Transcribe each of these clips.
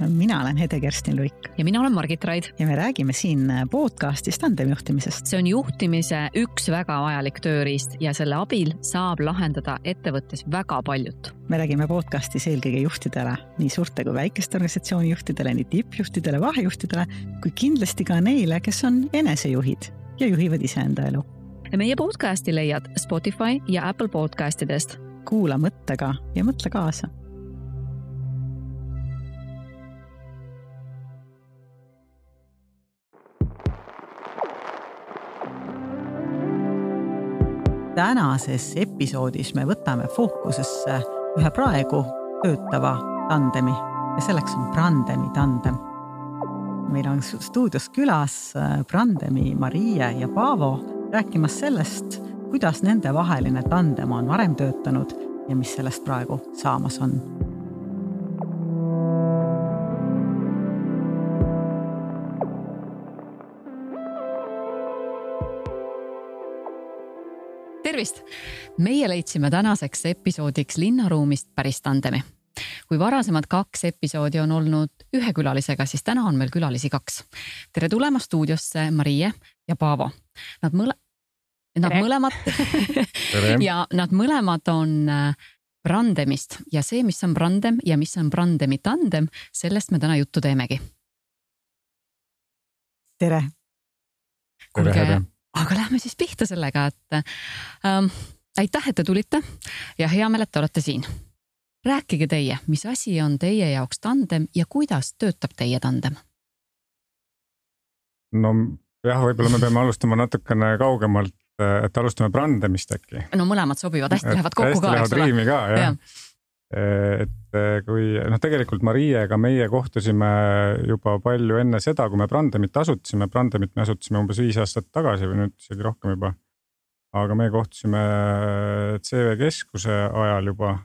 mina olen Hede-Kerstin Luik. ja mina olen Margit Raid. ja me räägime siin podcast'is tandemjuhtimisest. see on juhtimise üks väga vajalik tööriist ja selle abil saab lahendada ettevõttes väga paljut. me räägime podcast'is eelkõige juhtidele, nii suurte kui väikeste organisatsiooni juhtidele, nii tippjuhtidele, vahejuhtidele kui kindlasti ka neile, kes on enesejuhid ja juhivad iseenda elu. meie podcast'i leiad Spotify ja Apple podcast'idest. kuula mõttega ja mõtle kaasa tänases episoodis me võtame fookusesse ühe praegu töötava tandemi ja selleks on Brandemi tandem. meil on stuudios külas äh, Brandemi Marie ja Paavo rääkimas sellest, kuidas nendevaheline tandem on varem töötanud ja mis sellest praegu saamas on tervist! meie leidsime tänaseks episoodiks linnaruumist päris tandemi. kui varasemad kaks episoodi on olnud ühe külalisega, siis täna on meil külalisi kaks. tere tulemast stuudiosse, Marie ja Paavo. Nad mõle-, nad tere. mõlemad ja nad mõlemad on Brandemist äh, ja see, mis on Brandem ja mis on Brandemi tandem, sellest me täna juttu teemegi. tere. kuulge aga lähme siis pihta sellega, et ähm, aitäh, et te tulite ja hea meel, et te olete siin. rääkige teie, mis asi on teie jaoks tandem ja kuidas töötab teie tandem? no jah, võib-olla me peame alustama natukene kaugemalt, et alustame brandemist äkki. no mõlemad sobivad, hästi lähevad kokku ka. hästi lähevad riimi ka jah ja et eh, kui noh, tegelikult Mariega meie kohtusime juba palju enne seda, kui me Brandemit asutasime, Brandemit me asutasime umbes viis aastat tagasi või nüüd isegi rohkem juba. aga me kohtusime CV Keskuse ajal juba.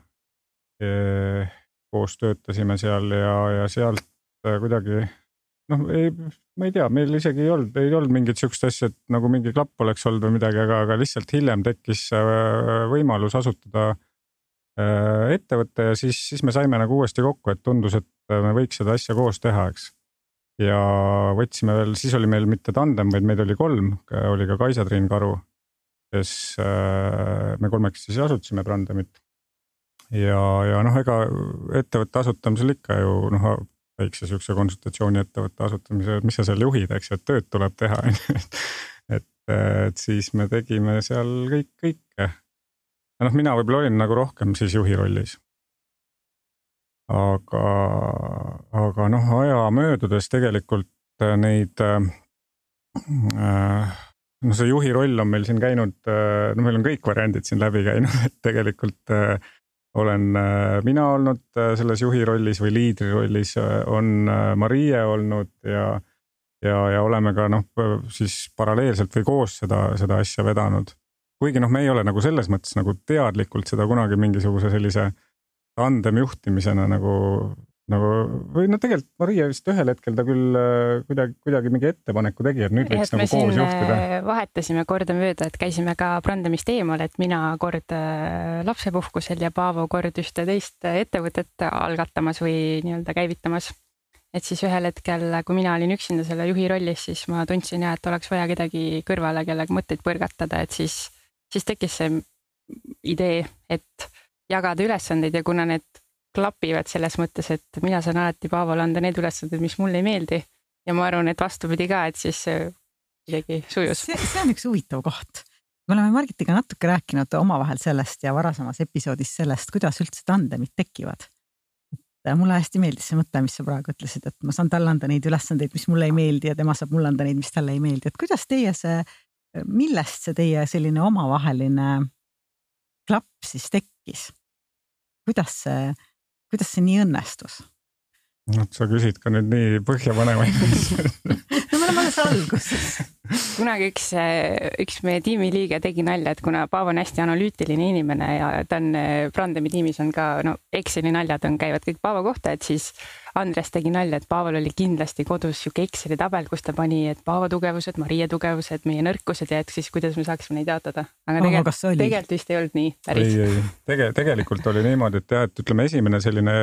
koos töötasime seal ja, ja sealt kuidagi noh, ei, ma ei tea, meil isegi ei olnud, ei olnud mingit sihukest asja, et nagu mingi klapp oleks olnud või midagi, aga, aga lihtsalt hiljem tekkis võimalus asutada ettevõte ja siis, siis me saime nagu uuesti kokku, et tundus, et me võiks seda asja koos teha, eks. ja võtsime veel, siis oli meil mitte tandem, vaid meid oli kolm, oli ka Kaisa-Triin Karu, kes äh, me kolmekesi siis asutasime Brandemit. ja, ja noh, ega ettevõtte asutamisel ikka ju noh, väikse sihukese konsultatsiooniettevõtte asutamisel, mis sa seal juhid, eks ju, et tööd tuleb teha on ju, et, et siis me tegime seal kõik, kõike noh, mina võib-olla olin nagu rohkem siis juhi rollis. aga, aga noh, aja möödudes tegelikult äh, neid äh,, no see juhi roll on meil siin käinud äh,, no meil on kõik variandid siin läbi käinud, et tegelikult äh, olen äh, mina olnud äh, selles juhi rollis või liidri rollis, äh, on äh, Marie olnud ja, ja, ja oleme ka noh, siis paralleelselt või koos seda, seda asja vedanud kuigi noh, me ei ole nagu selles mõttes nagu teadlikult seda kunagi mingisuguse sellise tandemjuhtimisena nagu, nagu või no tegelikult Maria vist ühel hetkel ta küll äh, kuidagi, kuidagi mingi ettepaneku tegi, et nüüd võiks et nagu koos juhtida. Äh, vahetasime kordamööda, et käisime ka Brandemist eemal, et mina kord äh, lapsepuhkusel ja Paavo kord ühte teist ettevõtet algatamas või nii-öelda käivitamas et siis ühel hetkel, kui mina olin üksinda selle juhi rollis, siis ma tundsin ja et oleks vaja kedagi kõrvale, kellega mõtteid põrgatada, et siis siis tekkis see idee, et jagada ülesandeid ja kuna need klapivad selles mõttes, et mina saan alati Paavole anda need ülesanded, mis mulle ei meeldi ja ma arvan, et vastupidi ka, et siis kuidagi sujus. see, on üks huvitav koht. me oleme Margitiga natuke rääkinud omavahel sellest ja varasemas episoodis sellest, kuidas üldse tandemid tekivad. et mulle hästi meeldis see mõte, mis sa praegu ütlesid, et ma saan talle anda neid ülesandeid, mis mulle ei meeldi ja tema saab mulle anda neid, mis talle ei meeldi, et kuidas teie see millest see teie selline omavaheline klapp siis tekkis? kuidas see, kuidas see nii õnnestus? noh, sa küsid ka nüüd nii põhjapanevaid oleme alles alguses. kunagi üks, üks meie tiimiliige tegi nalja, et kuna Paavo on hästi analüütiline inimene ja ta on Brandemi tiimis on ka no Exceli naljad on, käivad kõik Paavo kohta, et siis Andres tegi nalja, et Paaval oli kindlasti kodus sihuke Exceli tabel, kus ta pani, et Paavo tugevused, Marie tugevused, meie nõrkused ja et siis kuidas me saaksime neid jaotada. aga tegelikult, tegelikult vist ei olnud nii päris. ei, ei Tege, tegelikult oli niimoodi, et jah, et ütleme, esimene selline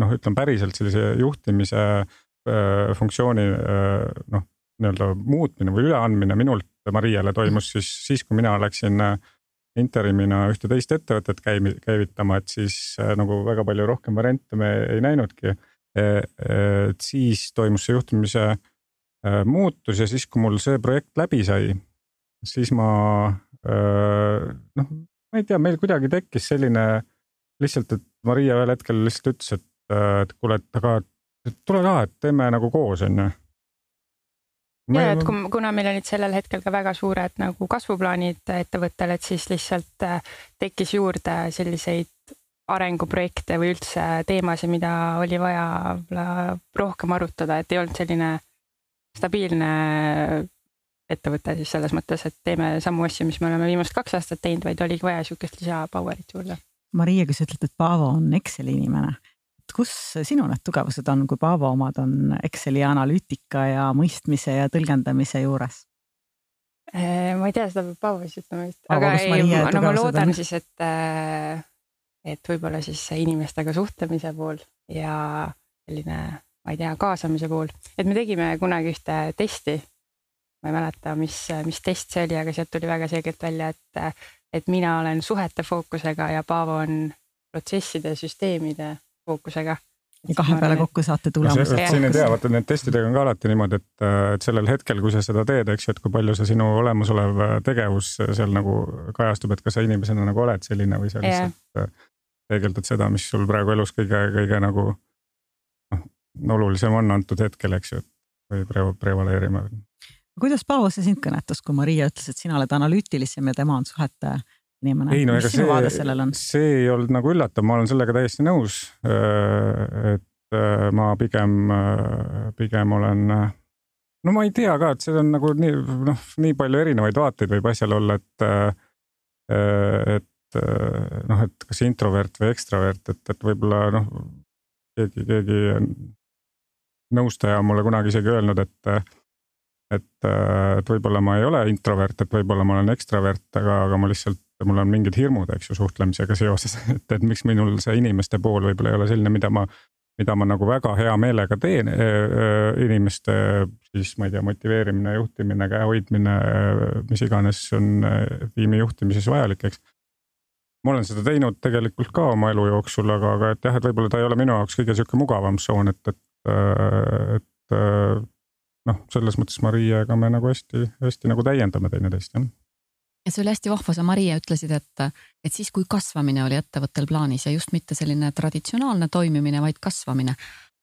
noh, ütleme päriselt sellise juhtimise äh, funktsiooni äh, noh, nii-öelda muutmine või üleandmine minult Mariale toimus siis, siis kui mina läksin äh, interimina ühte teist ettevõtet käimi-, käivitama, et siis äh, nagu väga palju rohkem variante me ei näinudki et siis toimus see juhtimise äh, muutus ja siis, kui mul see projekt läbi sai, siis ma noh, ma ei tea, meil kuidagi tekkis selline lihtsalt, et Maria ühel hetkel lihtsalt ütles, et, et kuule, et aga tule ka, et teeme nagu koos, onju. Ja, et kuna meil olid sellel hetkel ka väga suured nagu kasvuplaanid ettevõttel, et siis lihtsalt tekkis juurde selliseid arenguprojekte või üldse teemasid, mida oli vaja rohkem arutada, et ei olnud selline stabiilne ettevõte siis selles mõttes, et teeme samu asju, mis me oleme viimased kaks aastat teinud, vaid oligi vaja sihukest lisa power'it juurde. Maria, kui sa ütled, et Paavo on Exceli inimene, kus sinu need tugevused on, kui Paavo omad on Exceli analüütika ja mõistmise ja tõlgendamise juures? Äh, ma ei tea, seda peab Paavo siis ütlema vist, aga ei, no ma loodan on? siis, et äh, et võib-olla siis inimestega suhtlemise pool ja selline, ma ei tea, kaasamise pool, et me tegime kunagi ühte testi. ma ei mäleta, mis, mis test see oli, aga sealt tuli väga selgelt välja, et, et mina olen suhete fookusega ja Paavo on protsesside, süsteemide fookusega ja kahe peale kokku saate tulemuse. siin ei tea, vaata need testidega on ka alati niimoodi, et, et sellel hetkel, kui sa seda teed, eks ju, et kui palju see sinu olemasolev tegevus seal nagu kajastub, et kas sa inimesena nagu oled selline või sa lihtsalt peegeldad seda, mis sul praegu elus kõige, kõige nagu noh, olulisem on antud hetkel, eks ju, või pre-, prevaleerima. kuidas Paavo see sind kõnetas, kui Maria ütles, et sina oled analüütilisem ja tema on suhete inimene? ei no ega see, see ei olnud nagu üllatav, ma olen sellega täiesti nõus. Äh, et äh, ma pigem, äh, pigem olen no ma ei tea ka, et see on nagu nii noh, nii palju erinevaid vaateid võib asjal olla, et et et noh, et kas introvert või ekstravert, et, et võib-olla noh, keegi, keegi nõustaja on mulle kunagi isegi öelnud, et et, et võib-olla ma ei ole introvert, et võib-olla ma olen ekstravert, aga, aga ma lihtsalt, mul on mingid hirmud, eks ju, suhtlemisega seoses, et, et miks minul see inimeste pool võib-olla ei ole selline, mida ma, mida ma nagu väga hea meelega teen e, e, inimeste siis ma ei tea, motiveerimine, juhtimine, käe hoidmine, mis iganes on tiimi juhtimises vajalik, eks ma olen seda teinud tegelikult ka oma elu jooksul, aga, aga et jah, et võib-olla ta ei ole minu jaoks kõige sihuke mugavam tsoon, et, et, et noh, selles mõttes Mariaga me nagu hästi-hästi nagu täiendame teineteist jah. Ja see oli hästi vahva, sa Maria ütlesid, et, et siis, kui kasvamine oli ettevõttel plaanis ja just mitte selline traditsionaalne toimimine, vaid kasvamine.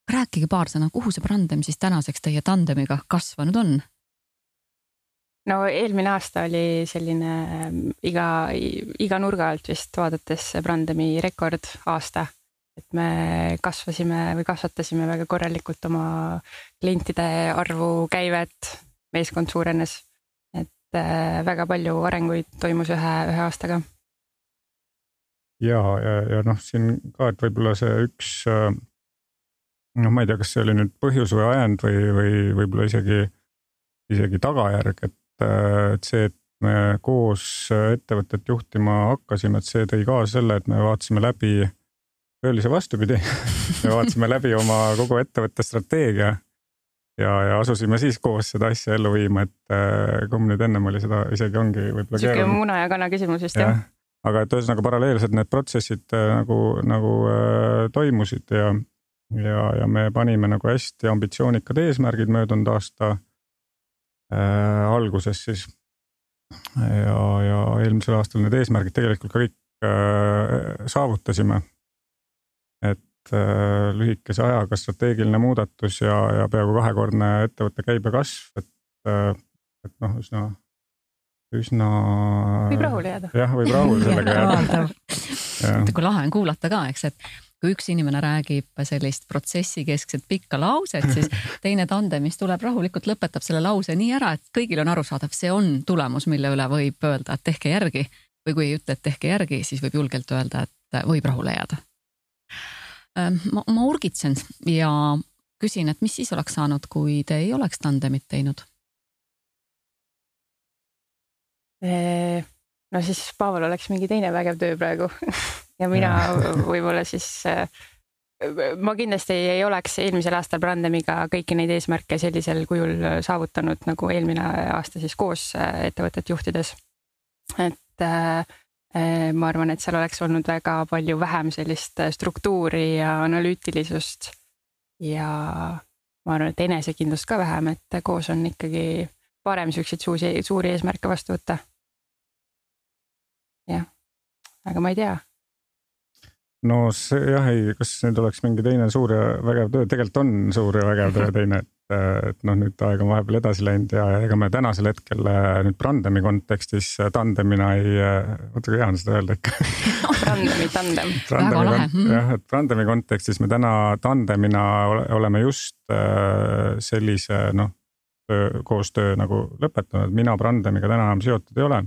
rääkige paar sõna, kuhu see Brandem siis tänaseks teie tandemiga kasvanud on? no eelmine aasta oli selline ähm, iga, iga nurga alt vist vaadates Brandemi rekordaasta. et me kasvasime või kasvatasime väga korralikult oma klientide arvu, käivet, meeskond suurenes. Et äh, väga palju arenguid toimus ühe, ühe aastaga. ja, ja, ja noh, siin ka, et võib-olla see üks äh, noh, ma ei tea, kas see oli nüüd põhjus või ajend või, või võib-olla isegi, isegi tagajärg, et Äh, et see, et me koos ettevõtet juhtima hakkasime, et see tõi kaasa selle, et me vaatasime läbi, see vastupidi me vaatasime läbi oma kogu ettevõtte strateegia ja, ja asusime siis koos seda asja ellu viima, et äh, kui nüüd ennem oli seda isegi ongi võib-olla. sihuke muna ja kana küsimus vist jah ja.? aga et ühesõnaga paralleelselt need protsessid äh, nagu, nagu äh, toimusid ja, ja, ja me panime nagu hästi ambitsioonikad eesmärgid möödunud aasta äh, alguses siis. ja, ja eelmisel aastal need eesmärgid tegelikult ka kõik äh, saavutasime. Et äh, lühikese ajaga strateegiline muudatus ja, ja peaaegu kahekordne ettevõtte käibekasv, et äh,, et noh, üsna üsna. võib rahule jääda. jah, võib rahule sellega jääda kui lahe on kuulata ka, eks, et kui üks inimene räägib sellist protsessikeskset pikka lauset, siis teine tandemis tuleb rahulikult, lõpetab selle lause nii ära, et kõigil on arusaadav, see on tulemus, mille üle võib öelda, et tehke järgi või kui ei ütle, et tehke järgi, siis võib julgelt öelda, et võib rahule jääda. Ehm, ma, ma urgitsen ja küsin, et mis siis oleks saanud, kui te ei oleks tandemit teinud? no siis Pavel oleks mingi teine vägev töö praegu ja mina võib-olla siis äh, ma kindlasti ei oleks eelmisel aastal Brandemiga kõiki neid eesmärke sellisel kujul saavutanud nagu eelmine aasta siis koos äh, ettevõtet juhtides. et äh, ma arvan, et seal oleks olnud väga palju vähem sellist struktuuri ja analüütilisust ja ma arvan, et enesekindlust ka vähem, et koos on ikkagi parem siukseid suuri, suuri eesmärke vastu võtta. jah, aga ma ei tea. no see jah, ei, kas nüüd oleks mingi teine suur ja vägev töö, tegelikult on suur ja vägev töö teine, et et noh, nüüd aeg on vahepeal edasi läinud ja ega me tänasel hetkel äh, nüüd Brandemi kontekstis äh, tandemina ei, äh, oota kui hea on seda öelda ikka Brandemi tandem. väga lahe. Mhm. jah, et Brandemi kontekstis me täna tandemina oleme just sellise noh, koostöö nagu lõpetanud, mina Brandemiga täna enam seotud ei ole.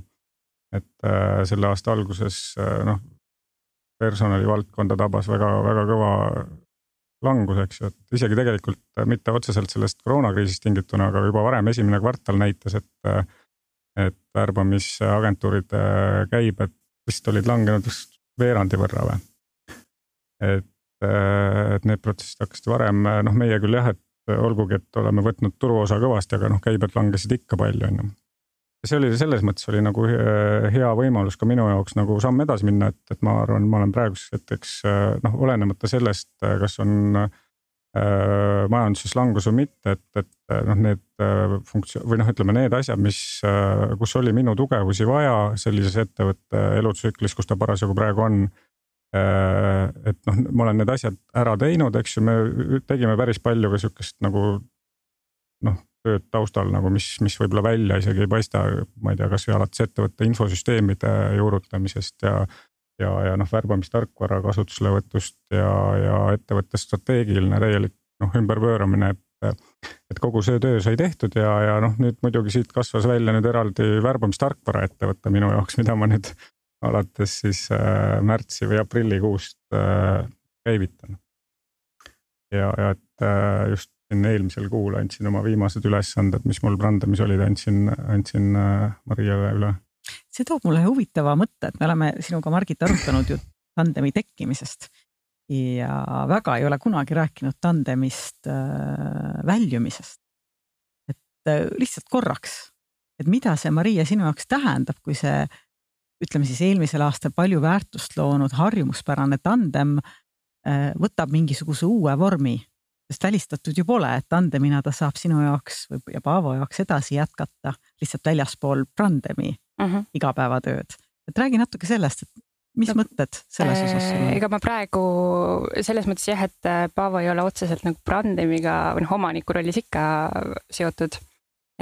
et selle aasta alguses noh, personalivaldkonda tabas väga-väga kõva langus, eks ju, et isegi tegelikult mitte otseselt sellest koroonakriisist tingituna, aga juba varem esimene kvartal näitas, et. et värbamisagentuuride käibed vist olid langenud vist veerandi võrra või. et, et need protsessid hakkasid varem, noh, meie küll jah, et olgugi, et oleme võtnud turuosa kõvasti, aga noh, käibed langesid ikka palju, on ju see oli selles mõttes oli nagu hea võimalus ka minu jaoks nagu samm edasi minna, et, et ma arvan, ma olen praeguseks hetkeks noh, olenemata sellest, kas on äh, majanduses langus või mitte, et, et noh, need äh, funktsioon või noh, ütleme need asjad, mis äh,, kus oli minu tugevusi vaja sellises ettevõtte elutsüklis, kus ta parasjagu praegu on äh,. et noh, ma olen need asjad ära teinud, eks ju, me tegime päris palju ka sihukest nagu noh tööd taustal nagu, mis, mis võib-olla välja isegi ei paista, ma ei tea, kasvõi alates ettevõtte infosüsteemide juurutamisest ja. ja, ja noh, värbamistarkvara kasutuselevõtust ja, ja ettevõtte strateegiline täielik noh, ümberpööramine, et. et kogu see töö sai tehtud ja, ja noh, nüüd muidugi siit kasvas välja nüüd eraldi värbamistarkvara ettevõte minu jaoks, mida ma nüüd alates siis äh, märtsi või aprillikuust äh, käivitan. ja, ja et äh, just eelmisel kuul andsin oma viimased ülesanded, mis mul Brandamis olid, andsin, andsin äh, Mariale üle. see toob mulle huvitava mõtte, et me oleme sinuga, Margit, arutanud ju tandemi tekkimisest ja väga ei ole kunagi rääkinud tandemist äh, väljumisest. et äh, lihtsalt korraks, et mida see Maria sinu jaoks tähendab, kui see ütleme siis eelmisel aastal palju väärtust loonud harjumuspärane tandem võtab mingisuguse uue vormi sest välistatud ju pole, et tandemina ta saab sinu jaoks või ja Paavo jaoks edasi jätkata lihtsalt väljaspool Brandemi mhm. -huh. igapäevatööd. et räägi natuke sellest, et mis no, mõtted selles osas sul on? ega ma praegu selles mõttes jah, et äh, Paavo ei ole otseselt nagu Brandemiga või noh, omaniku rollis ikka seotud.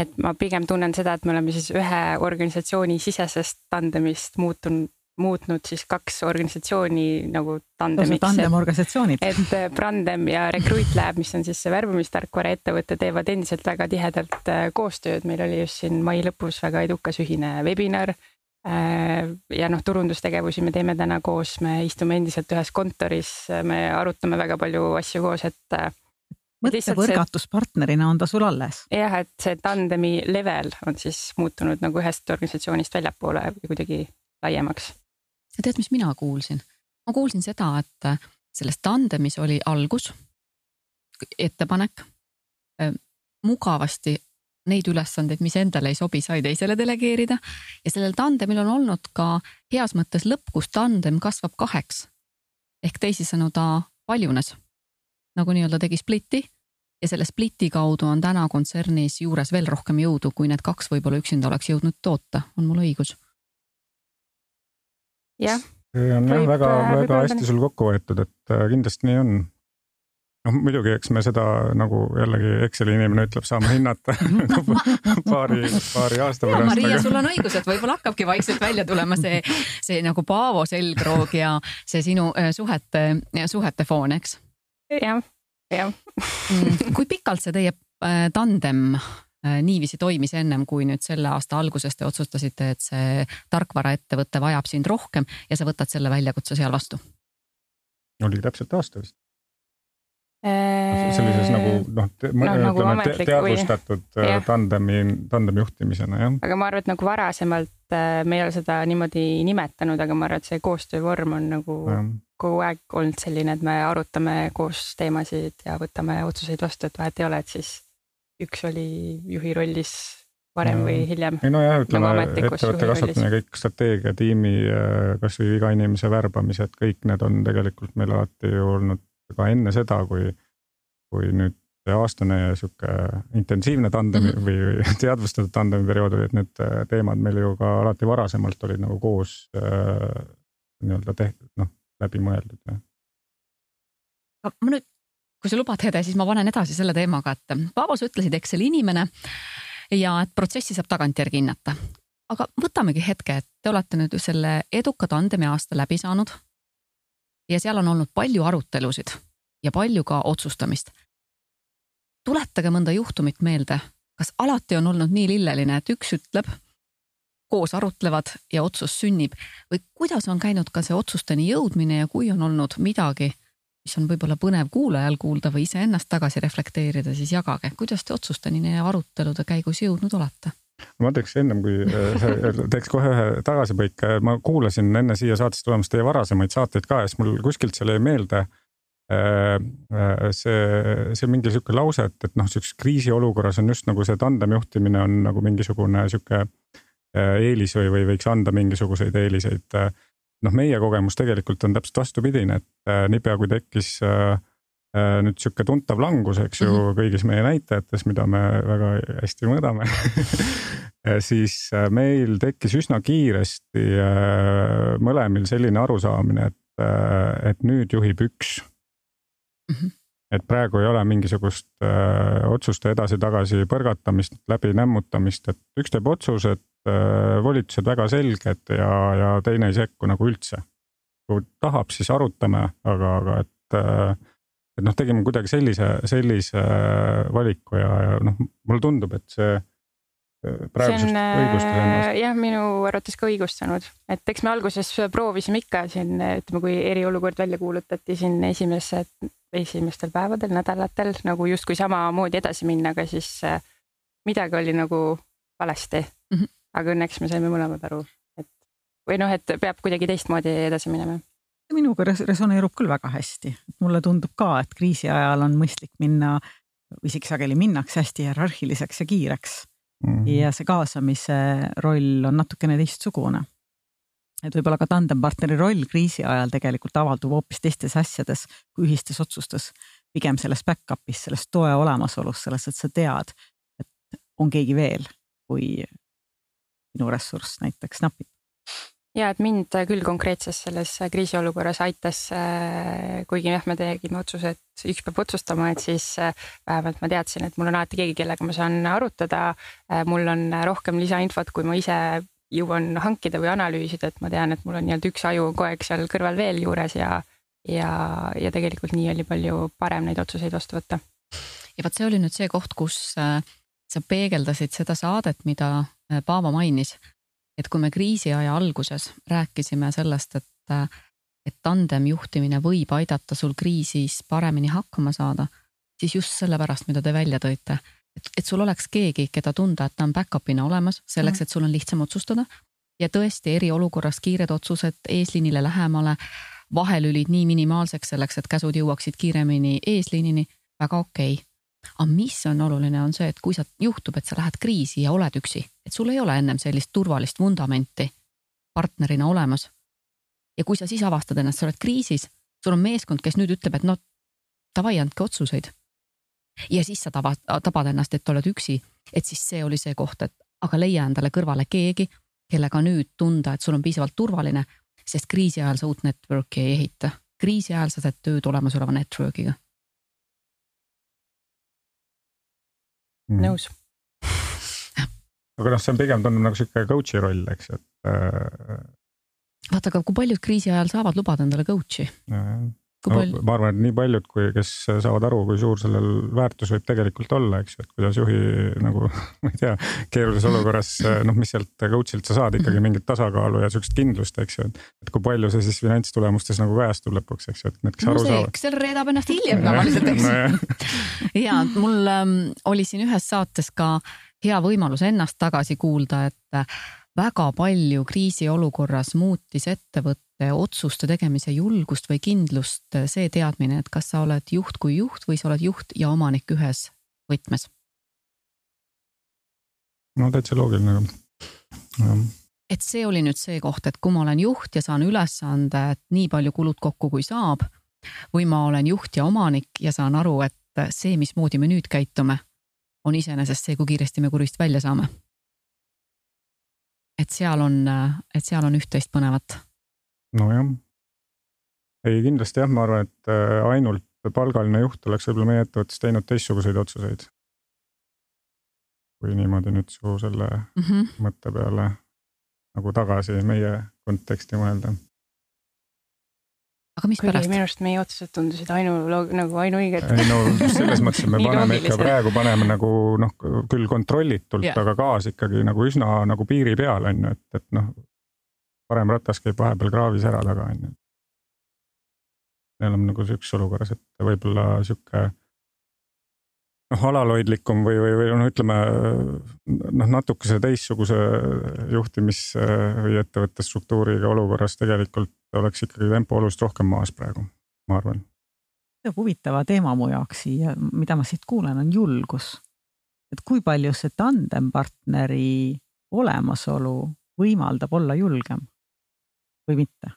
et ma pigem tunnen seda, et me oleme siis ühe organisatsiooni sisesest tandemist muutunud muutnud siis kaks organisatsiooni nagu tandemiks. tandemorganisatsioonid. et äh, Brandem ja Recruit Lab, mis on siis see värbamistarkvara ettevõte, teevad endiselt väga tihedalt äh, koostööd, meil oli just siin mai lõpus väga edukas ühine webinar. Äh, ja noh, turundustegevusi me teeme täna koos, me istume endiselt ühes kontoris, me arutame väga palju asju koos, et mõttevõrgatuspartnerina on ta sul alles. jah, et see tandemi level on siis muutunud nagu ühest organisatsioonist väljapoole kuidagi laiemaks ja tead, mis mina kuulsin? ma kuulsin seda, et selles tandemis oli algus, ettepanek äh, mugavasti neid ülesandeid, mis endale ei sobi, sai teisele delegeerida ja sellel tandemil on olnud ka heas mõttes lõpp, kus tandem kasvab kaheks. ehk teisisõnu, ta paljunes nagu nii-öelda tegi spliti ja selle spliti kaudu on täna kontsernis juures veel rohkem jõudu, kui need kaks võib-olla üksinda oleks jõudnud toota, on mul õigus? Jah see on jah väga, väga hästi sul kokku võetud, et äh, kindlasti nii on. noh, muidugi, eks me seda nagu jällegi Exceli inimene ütleb, saame hinnata paari, paari aasta pärast. Maria aga..., sul on õigus, et võib-olla hakkabki vaikselt välja tulema see, see nagu Paavo selgroog ja see sinu äh, suhete, suhete foon, eks? jah, jah. Mm, kui pikalt see teie äh, tandem äh, niiviisi toimis ennem, kui nüüd selle aasta alguses te otsustasite, et see tarkvaraettevõte vajab sind rohkem ja sa võtad selle väljakutse seal vastu? oli täpselt aasta vist sellises nagu noh te, no, nagu te, teadvustatud või... Äh, tandemi, tandemi juhtimisena jah. aga ma arvan, et nagu varasemalt äh, me ei ole seda niimoodi nimetanud, aga ma arvan, et see koostöövorm on nagu ja. kogu aeg olnud selline, et me arutame koos teemasid ja võtame otsuseid vastu, et vahet ei ole, et siis üks oli juhi rollis varem ja. või hiljem. ei nojah, ütleme nagu ettevõtte kasvatamine, kõik strateegia, tiimi, äh, kasvõi iga inimese värbamised, kõik need on tegelikult meil alati ju olnud ka enne seda, kui, kui nüüd aastane sihuke intensiivne tandemi mm -hmm. või teadvustatud tandemi periood oli, et need äh, teemad meil ju ka alati varasemalt olid nagu koos äh, nii-öelda tehtud, noh, läbi mõeldud. ma nüüd, kui sa lubad, Hede, siis ma panen edasi selle teemaga, et Paavo, sa ütlesid Exceli inimene ja et protsessi saab tagantjärgi hinnata. aga võtamegi hetke, et te olete nüüd selle eduka tandemi aasta läbi saanud ja seal on olnud palju arutelusid ja palju ka otsustamist. tuletage mõnda juhtumit meelde, kas alati on olnud nii lilleline, et üks ütleb, koos arutlevad ja otsus sünnib või kuidas on käinud ka see otsusteni jõudmine ja kui on olnud midagi, mis on võib-olla põnev kuulajal kuulda või iseennast tagasi reflekteerida, siis jagage, kuidas te otsusteni arutelude käigus jõudnud olete ma teeks ennem kui äh, teeks kohe ühe tagasipõike, ma kuulasin enne siia saatesse tulemast teie varasemaid saateid ka ja siis mul kuskilt seal jäi meelde äh, äh, see, see mingi sihuke lause, et, et noh, sihukeses kriisiolukorras on just nagu see tandem juhtimine on nagu mingisugune sihuke eelis või, või võiks anda mingisuguseid eeliseid. Noh, meie kogemus tegelikult on täpselt vastupidine, et niipea kui tekkis äh, Äh, nüüd sihuke tuntav langus, eks ju mm, -hmm. kõigis meie näitajates, mida me väga hästi mõõdame siis äh, meil tekkis üsna kiiresti äh, mõlemil selline arusaamine, et, et nüüd juhib üks mm. -hmm. et praegu ei ole mingisugust öö, otsuste edasi-tagasi põrgatamist, läbi nämmutamist, et üks teeb otsused, volitused väga selged ja, ja teine ei sekku nagu üldse. kui tahab, siis arutame, aga, aga et öö, et noh, tegime kuidagi sellise, sellise äh, valiku ja, ja noh, mulle tundub, et see äh, praegusest õigustas ennast. jah, minu arvates ka õigustanud, et eks me alguses proovisime ikka siin ütleme, kui eriolukord välja kuulutati siin esimesed, esimestel päevadel, nädalatel nagu justkui samamoodi edasi minna, aga siis äh, midagi oli nagu valesti. Aga õnneks me saime mõlemad aru, et või noh, et peab kuidagi teistmoodi edasi minema minuga resoneerub küll väga hästi, mulle tundub ka, et kriisi ajal on mõistlik minna, isegi sageli minnakse hästi hierarhiliseks ja kiireks mm. -hmm. ja see kaasamise roll on natukene teistsugune. et võib-olla ka tandempartneri roll kriisi ajal tegelikult avaldub hoopis teistes asjades kui ühistes otsustes, pigem selles back-up'is, selles toe olemasolus, selles, et sa tead, et on keegi veel, kui sinu ressurss näiteks napib ja et mind küll konkreetses selles kriisiolukorras aitas, äh, kuigi jah, me tegime otsuse, et üks peab otsustama, et siis äh, vähemalt ma teadsin, et mul on alati keegi, kellega ma saan arutada. Äh, mul on rohkem lisainfot, kui ma ise jõuan hankida või analüüsida, et ma tean, et mul on nii-öelda üks aju kogu aeg seal kõrval veel juures ja, ja, ja tegelikult nii oli palju parem neid otsuseid vastu võtta. ja vot see oli nüüd see koht, kus sa peegeldasid seda saadet, mida Paavo mainis et kui me kriisiaja alguses rääkisime sellest, et, et tandemjuhtimine võib aidata sul kriisis paremini hakkama saada, siis just sellepärast, mida te välja tõite, et, et sul oleks keegi, keda tunda, et ta on back-up'ina olemas, selleks, et sul on lihtsam otsustada. ja tõesti eriolukorras kiired otsused eesliinile lähemale, vahelülid nii minimaalseks selleks, et käsud jõuaksid kiiremini eesliinini, väga okei okay aga mis on oluline, on see, et kui sa juhtub, et sa lähed kriisi ja oled üksi, et sul ei ole ennem sellist turvalist vundamenti partnerina olemas. ja kui sa siis avastad ennast, sa oled kriisis, sul on meeskond, kes nüüd ütleb, et no davai, andke otsuseid. ja siis sa tabad, tabad ennast, et oled üksi, et siis see oli see koht, et aga leia endale kõrvale keegi, kellega nüüd tunda, et sul on piisavalt turvaline, sest kriisi ajal sa uut network'i ei ehita. kriisi ajal sa teed tööd olemasoleva network'iga nõus. aga noh, see on pigem tundub nagu sihuke coach'i roll, eks et äh, vaata, aga kui paljud kriisi ajal saavad lubada endale coach'i, no, ma arvan, et nii paljud, kui, kes saavad aru, kui suur sellel väärtus võib tegelikult olla, eks ju, et kuidas juhi nagu ma ei tea, keerulises olukorras noh, mis sealt coach'ilt sa saad ikkagi mingit tasakaalu ja sihukest kindlust, eks ju, et. et kui palju see siis finantstulemustes nagu kajastub lõpuks, eks ju, et need, kes no aru saavad. Excel reedab ennast hiljem tavaliselt, eks nojah, ja mul ähm, oli siin ühes saates ka hea võimalus ennast tagasi kuulda, et väga palju kriisiolukorras muutis ettevõtte otsuste tegemise julgust või kindlust äh, see teadmine, et kas sa oled juht kui juht või sa oled juht ja omanik ühes võtmes. no täitsa loogiline, aga. et see oli nüüd see koht, et kui ma olen juht ja saan ülesande, et nii palju kulud kokku, kui saab või ma olen juht ja omanik ja saan aru, et see, mismoodi me nüüd käitume, on iseenesest see, kui kiiresti me kurvist välja saame. et seal on, et seal on üht-teist põnevat. nojah. ei kindlasti jah, ma arvan, et äh, ainult palgaline juht oleks võib-olla meie ettevõttes teinud teistsuguseid otsuseid. kui niimoodi nüüd su selle Mm -hmm. mõtte peale nagu tagasi meie konteksti mõelda. aga mispärast? minu arust meie otsused tundusid ainu, nagu ainuõiged. ei no selles mõttes, et me paneme ikka praegu paneme nagu noh, küll kontrollitult yeah., aga gaas ikkagi nagu üsna nagu piiri peal on ju, et, et noh. Parem ratas käib vahepeal kraavis ära taga on ju. me oleme nagu sihukeses olukorras, et võib-olla sihuke noh, alalhoidlikum või, või, või noh, ütleme noh, natukese teistsuguse juhtimis või ettevõtte struktuuriga olukorras tegelikult oleks ikkagi tempo oluliselt rohkem maas praegu, ma arvan huvitava teema mu jaoks siia, mida ma siit kuulen, on julgus. et kui palju see tandempartneri olemasolu võimaldab olla julgem või mitte?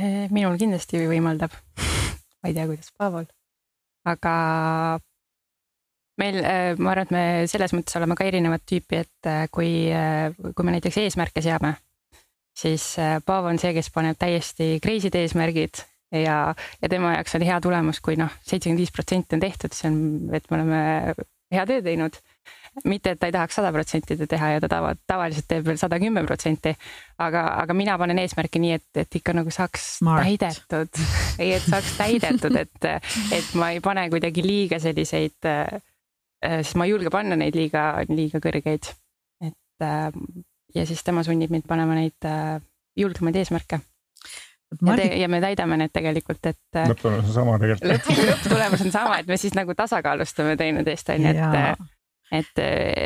Eh, minul kindlasti võimaldab. ma ei tea, kuidas Paavol, aga meil, ma arvan, et me selles mõttes oleme ka erinevat tüüpi, et eh, kui, kui me näiteks eesmärke seame, siis eh, Paavo on see, kes paneb täiesti crazy'd eesmärgid ja, ja tema jaoks on hea tulemus kui noh, seitsekümmend viis protsenti on tehtud, see on, et me oleme hea töö teinud. mitte, et ta ei tahaks sada protsenti teha ja ta tava, tavaliselt teeb veel sada kümme protsenti, aga, aga mina panen eesmärki nii, et, et ikka nagu saaks Smart. täidetud, ei, et saaks täidetud, et, et ma ei pane kuidagi liiga selliseid, sest ma ei julge panna neid liiga, liiga kõrgeid. et äh, ja siis tema sunnib mind panema neid äh, julgemaid eesmärke ja, te, Margit, ja me täidame need tegelikult, et äh, lõpptulemus on sama tegelikult. lõpp, lõpptulemus on sama, et me siis nagu tasakaalustame teineteist on ju, et et,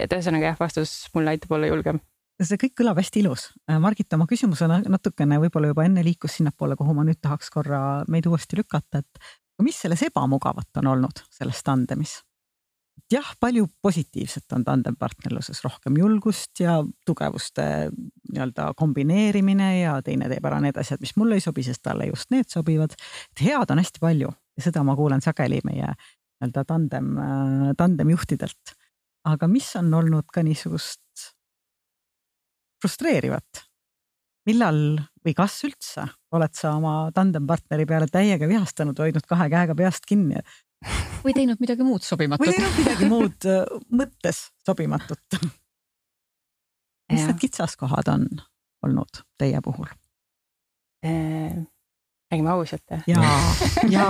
et ühesõnaga jah, vastus mulle aitab olla julgem. see kõik kõlab hästi ilus. Margit, oma küsimuse na- natukene võib-olla juba enne liikus sinnapoole, kuhu ma nüüd tahaks korra meid uuesti lükata, et mis selles ebamugavat on olnud selles tandemis? jah, palju positiivset on tandempartnerluses, rohkem julgust ja tugevuste nii-öelda kombineerimine ja teine teeb ära need asjad, mis mulle ei sobi, sest talle just need sobivad. et head on hästi palju ja seda ma kuulen sageli meie nii-öelda tandem, tandemjuhtidelt. aga mis on olnud ka niisugust frustreerivat? millal või kas üldse oled sa oma tandempartneri peale täiega vihastanud, hoidnud kahe käega peast kinni või teinud midagi muud või sobimatut? teinud midagi muud äh, mõttes sobimatut? mis need kitsaskohad on olnud teie puhul? räägime ausalt või? ja, ja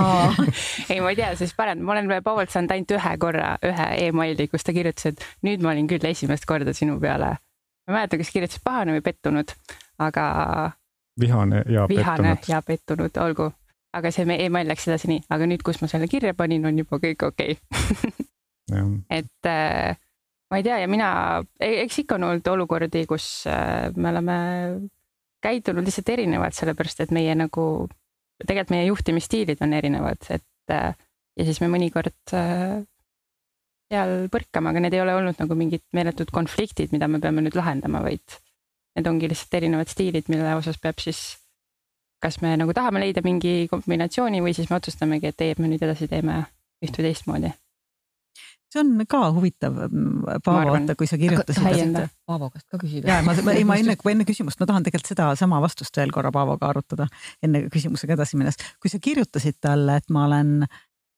ei, ma ei tea, siis parem, ma olen Paavolt saanud ainult ühe korra ühe emaili, kus ta kirjutas, et nüüd ma olin küll esimest korda sinu peale. ma ei mäleta, kas kirjutas pahane või pettunud, aga vihane ja vihane pettunud. ja pettunud, olgu. Aga see email läks edasi nii, aga nüüd, kus ma selle kirja panin, on juba kõik okei okay. et äh, ma ei tea ja mina, eks ikka on olnud olukordi, kus äh, me oleme käitunud lihtsalt erinevalt, sellepärast et meie nagu, tegelikult meie juhtimisstiilid on erinevad, et äh, ja siis me mõnikord äh, seal põrkame, aga need ei ole olnud nagu mingid meeletud konfliktid, mida me peame nüüd lahendama, vaid need ongi lihtsalt erinevad stiilid, mille osas peab siis kas me nagu tahame leida mingi kombinatsiooni või siis me otsustamegi, et ei, et me nüüd edasi teeme üht või teistmoodi. see on ka huvitav, Paavo, arvan. vaata, kui sa kirjutasid. Paavo käest ka küsida ja ma, ei ma enne, enne küsimust, ma tahan tegelikult sedasama vastust veel korra Paavoga arutada, enne küsimusega edasi minnes. kui sa kirjutasid talle, et ma olen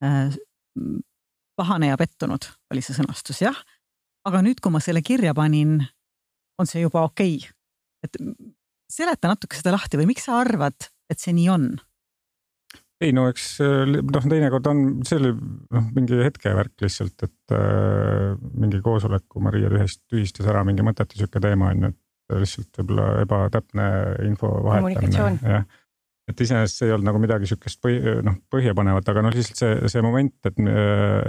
äh, pahane ja pettunud oli see sõnastus, jah. aga nüüd, kui ma selle kirja panin, on see juba okei okay.. et seleta natuke seda lahti või miks sa arvad, et see nii on? ei no eks noh, teinekord on, see oli noh, mingi hetkevärk lihtsalt, et äh, mingi koosoleku Maria tühist, tühistas ära mingi mõttetu sihuke teema on ju, et lihtsalt võib-olla ebatäpne info vahetamine. Et iseenesest see ei olnud nagu midagi sihukest põhi, noh põhjapanevat, aga noh, lihtsalt see, see moment, et,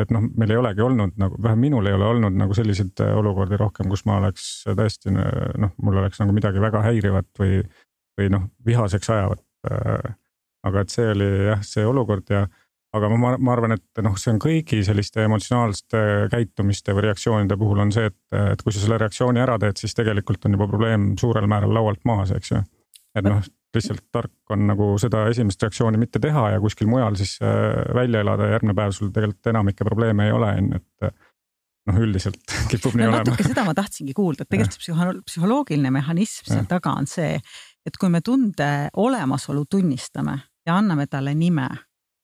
et noh, meil ei olegi olnud nagu, vähemalt minul ei ole olnud nagu selliseid olukordi rohkem, kus ma oleks tõesti noh, mul oleks nagu midagi väga häirivat või, või noh, vihaseks ajavat. aga et see oli jah, see olukord ja, aga ma, ma arvan, et noh, see on kõigi selliste emotsionaalsete käitumiste või reaktsioonide puhul on see, et, et kui sa selle reaktsiooni ära teed, siis tegelikult on juba probleem suurel määral laualt maas, eks ju. et noh lihtsalt tark on nagu seda esimest reaktsiooni mitte teha ja kuskil mujal siis äh, välja elada ja järgmine päev sul tegelikult enamikke probleeme ei ole, on ju, et äh, noh, üldiselt kipub nii no, olema. natuke seda ma tahtsingi kuulda, et tegelikult see psühholoogiline mehhanism seal taga on see, et kui me tunde olemasolu tunnistame ja anname talle nime,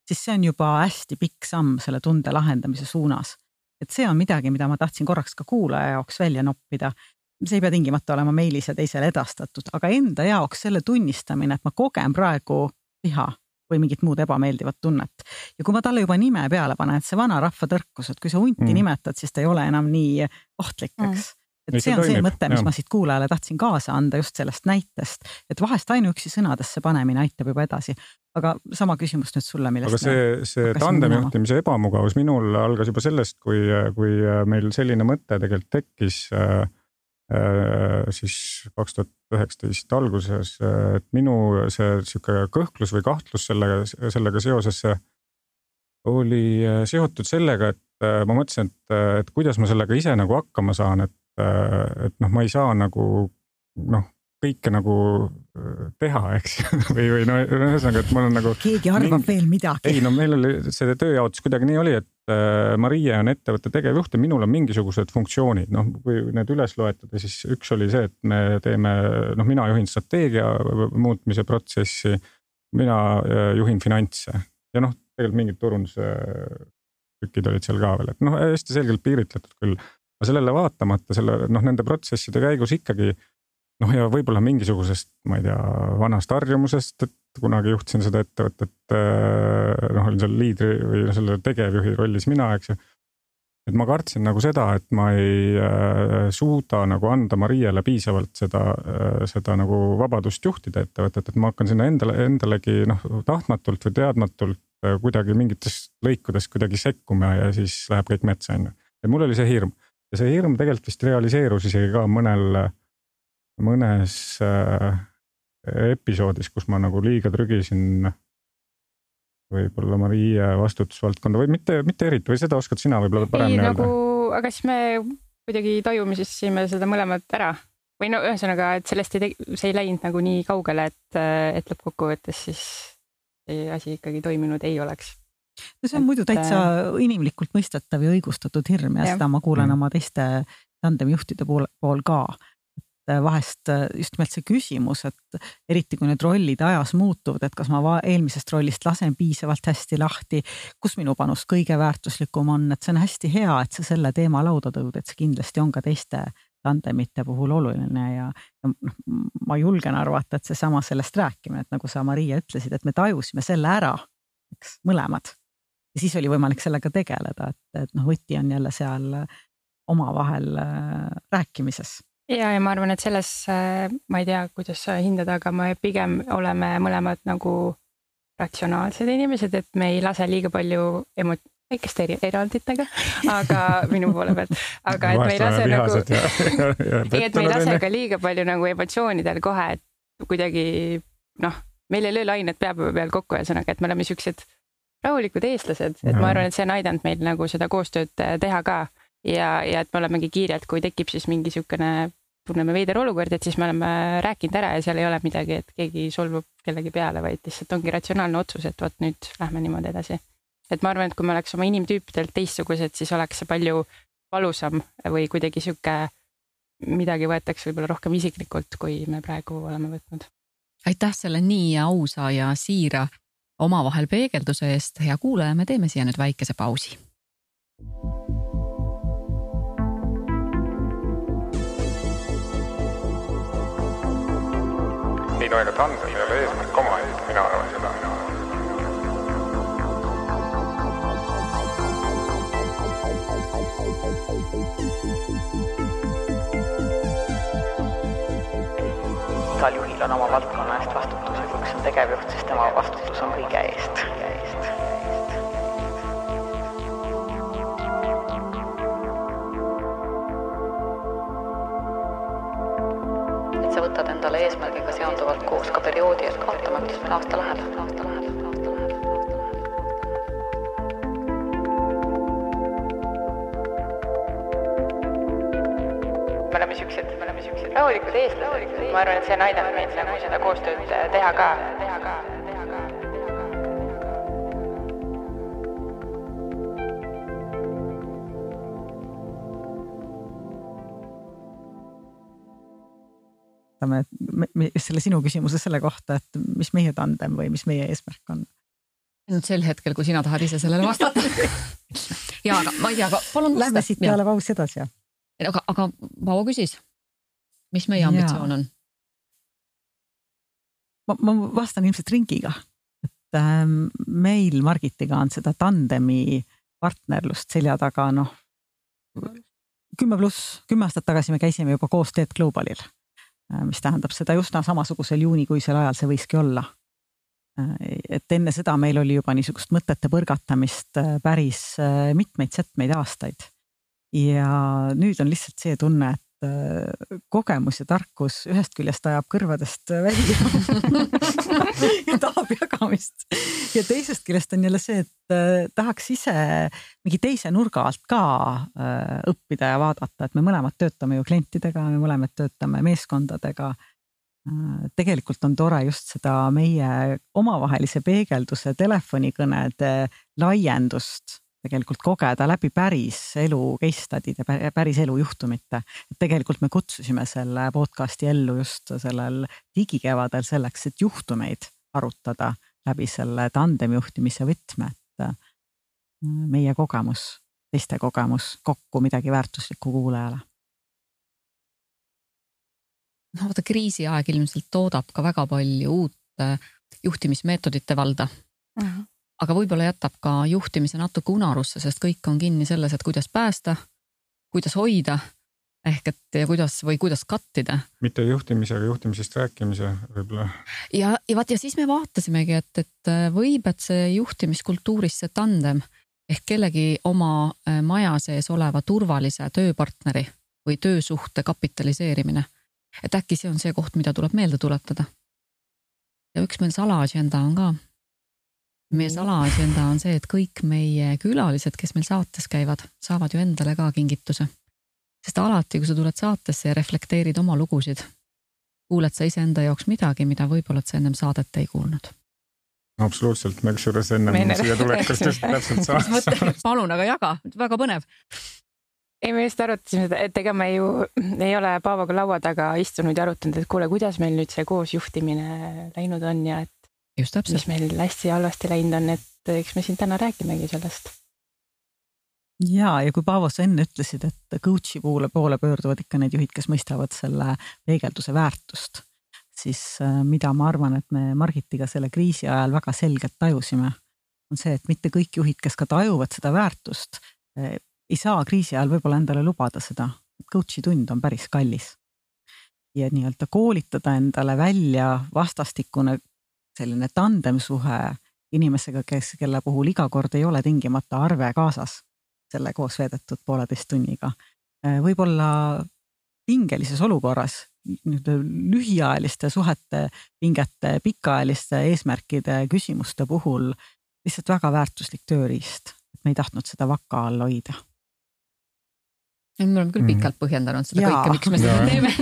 siis see on juba hästi pikk samm selle tunde lahendamise suunas. et see on midagi, mida ma tahtsin korraks ka kuulaja jaoks välja noppida, see ei pea tingimata olema meilis ja teisele edastatud, aga enda jaoks selle tunnistamine, et ma kogen praegu viha või mingit muud ebameeldivat tunnet. ja kui ma talle juba nime peale panen, et see vanarahva tõrkus, et kui sa hunti mm. nimetad, siis ta ei ole enam nii ohtlik, eks mm et see on toimib, see mõte, mis ja. ma siit kuulajale tahtsin kaasa anda just sellest näitest, et vahest ainuüksi sõnadesse panemine aitab juba edasi. aga sama küsimus nüüd sulle, millest. aga see, see tandemi juhtimise ebamugavus minul algas juba sellest, kui, kui meil selline mõte tegelikult tekkis Äh, siis kaks tuhat üheksateist alguses, et minu see sihuke kõhklus või kahtlus sellega, sellega seoses oli äh, seotud sellega, et äh, ma mõtlesin, et, et kuidas ma sellega ise nagu hakkama saan, et, et noh, ma ei saa nagu noh, kõike nagu äh, teha, eks või, või no ühesõnaga, et mul on nagu. keegi arvab mingi... veel midagi. ei no meil oli see tööjaotus kuidagi nii oli, et äh, Marie on ettevõtte tegevjuht ja minul on mingisugused funktsioonid, noh, kui need üles loetada, siis üks oli see, et me teeme, noh, mina juhin strateegia muutmise protsessi. mina äh, juhin finantse ja noh, tegelikult mingid turunduse tükid olid seal ka veel, et noh, hästi selgelt piiritletud küll. aga sellele vaatamata selle noh, nende protsesside käigus ikkagi noh, ja võib-olla mingisugusest, ma ei tea, vanast harjumusest, et kunagi juhtisin seda ettevõtet, äh, noh, olin seal liidri või selle tegevjuhi rollis mina, eks ju. et ma kartsin nagu seda, et ma ei äh, suuda nagu anda Mariele piisavalt seda äh,, seda nagu vabadust juhtida ettevõtet, et ma hakkan sinna endale, endalegi noh, tahtmatult või teadmatult äh, kuidagi mingites lõikudes kuidagi sekkuma ja siis läheb kõik metsa, on ju. et mul oli see hirm ja see hirm tegelikult vist realiseerus isegi ka mõnel äh, mõnes äh, episoodis, kus ma nagu liiga trügisin võib-olla Marie vastutusvaldkonda või mitte, mitte eriti või seda oskad sina võib-olla paremini öelda nagu,? aga siis me kuidagi tajumisime seda mõlemad ära või no ühesõnaga, et sellest ei, see ei läinud nagu nii kaugele, et, et lõppkokkuvõttes siis see asi ikkagi toiminud ei oleks. no see on et, muidu täitsa äh, inimlikult mõistetav ja õigustatud hirm ja, ja. seda ma kuulen mm. oma teiste tandemjuhtide pool, pool ka et vahest äh, just nimelt see küsimus, et eriti kui need rollid ajas muutuvad, et kas ma eelmisest rollist lasen piisavalt hästi lahti, kus minu panus kõige väärtuslikum on, et see on hästi hea, et sa selle teema lauda tõud, et see kindlasti on ka teiste tandemite puhul oluline ja, ja noh, ma julgen arvata, et seesama sellest rääkimine, et nagu sa, Maria, ütlesid, et me tajusime selle ära, eks, mõlemad. ja siis oli võimalik sellega tegeleda, et, et noh, võti on jälle seal omavahel äh, rääkimises ja, ja ma arvan, et selles, äh, ma ei tea, kuidas sa hindad, aga me pigem oleme mõlemad nagu ratsionaalsed inimesed, et me ei lase liiga palju emo-, väikeste eranditega, aga minu poole pealt, aga et me ei lase nagu, ei, et me ei lase ka liiga palju nagu emotsioonidel kohe, et kuidagi noh, meil ei löö lained peapõue peal kokku, ühesõnaga, et me oleme siuksed rahulikud eestlased, et ma arvan, et see on aidanud meil nagu seda koostööd äh, teha ka ja, ja et me olemegi kiired, kui tekib siis mingi niisugune tunneme veider olukord, et siis me oleme rääkinud ära ja seal ei ole midagi, et keegi solvub kellegi peale, vaid lihtsalt ongi ratsionaalne otsus, et vot nüüd lähme niimoodi edasi. et ma arvan, et kui me oleks oma inimtüüpidelt teistsugused, siis oleks see palju valusam või kuidagi sihuke, midagi võetakse võib-olla rohkem isiklikult, kui me praegu oleme võtnud. aitäh selle nii ausa ja siira omavahel peegelduse eest, hea kuulaja, me teeme siia nüüd väikese pausi ei no ega tandem ei ole eesmärk omaette, mina arvan seda. igal juhil on oma valdkonna eest vastutus ja kui üks on tegevjuht, siis tema vastutus on kõige eest. Endale eesmärgiga seonduvalt koos ka perioodi, et vaatame, kuidas meil aasta läheb, aasta läheb. me oleme siuksed, me oleme siuksed rahulikud eestlased, ma arvan, et see on aidanud meid nagu seda koostööd teha ka, me, me, selle sinu küsimuse selle kohta, et mis meie tandem või mis meie eesmärk on. nüüd sel hetkel, kui sina tahad ise sellele vastata ja aga ma ei tea, aga palun. Lähme siit peale pausi edasi ja. aga, aga Paavo küsis, mis meie ambitsioon on? ma, ma vastan ilmselt ringiga, et äh, meil Margitiga on seda tandemi partnerlust selja taga noh, kümme pluss, kümme aastat tagasi me käisime juba koos Teet Globalil mis tähendab seda üsna samasugusel juunikuisel ajal see võiski olla. Äh, et enne seda meil oli juba niisugust mõtete põrgatamist äh, päris mitmeid-setmeid aastaid. ja nüüd on lihtsalt see tunne, et kogemus ja tarkus ühest küljest ajab kõrvadest välja ja tahab jagamist. ja teisest küljest on jälle see, et tahaks ise mingi teise nurga alt ka õppida ja vaadata, et me mõlemad töötame ju klientidega, me mõlemad töötame meeskondadega. tegelikult on tore just seda meie omavahelise peegelduse telefonikõnede laiendust tegelikult kogeda läbi päris elu case study'de, päris elu juhtumite. et tegelikult me kutsusime selle podcast'i ellu just sellel digikevadel selleks, et juhtumeid arutada läbi selle tandemjuhtimise võtme, et äh, meie kogemus, teiste kogemus kokku midagi väärtuslikku kuulajale. no vaata kriisiaeg ilmselt toodab ka väga palju uut äh, juhtimismeetodite valda uh. -huh aga võib-olla jätab ka juhtimise natuke unarusse, sest kõik on kinni selles, et kuidas päästa, kuidas hoida ehk et ja kuidas või kuidas kattida. mitte juhtimise, aga juhtimisest rääkimise võib-olla. ja, ja vaat ja siis me vaatasimegi, et, et võib, et see juhtimiskultuuris see tandem ehk kellegi oma äh, maja sees oleva turvalise tööpartneri või töösuhte kapitaliseerimine. et äkki see on see koht, mida tuleb meelde tuletada. ja üks meil salaagenda on ka meie salaagenda on see, et kõik meie külalised, kes meil saates käivad, saavad ju endale ka kingituse. sest alati, kui sa tuled saatesse ja reflekteerid oma lugusid, kuuled sa iseenda jaoks midagi, mida võib-olla sa ennem saadet ei kuulnud. absoluutselt, me kusjuures ennem siia tulekust just täpselt sama. palun, aga jaga, väga põnev ei, me just arutasime seda, et ega me ju ei ole Paavoga laua taga istunud ja arutanud, et kuule, kuidas meil nüüd see koosjuhtimine läinud on ja et just täpselt. mis meil hästi halvasti läinud on, et eks me siin täna räägimegi sellest. ja, ja kui Paavo, sa enne ütlesid, et coach'i poole, poole pöörduvad ikka need juhid, kes mõistavad selle peegelduse väärtust, siis äh, mida ma arvan, et me Margitiga selle kriisi ajal väga selgelt tajusime, on see, et mitte kõik juhid, kes ka tajuvad seda väärtust, äh, ei saa kriisi ajal võib-olla endale lubada seda. Coach'i tund on päris kallis ja nii-öelda koolitada endale välja vastastikune selline tandemsuhe inimesega, kes, kelle puhul iga kord ei ole tingimata arve kaasas selle koos veedetud pooleteist tunniga. Äh, võib-olla pingelises olukorras nii-öelda lühiajaliste suhete pingete, pikaajaliste eesmärkide küsimuste puhul lihtsalt väga väärtuslik tööriist. me ei tahtnud seda vaka all hoida. me oleme küll mhm. pikalt põhjendanud seda Jaa. kõike, miks me seda teeme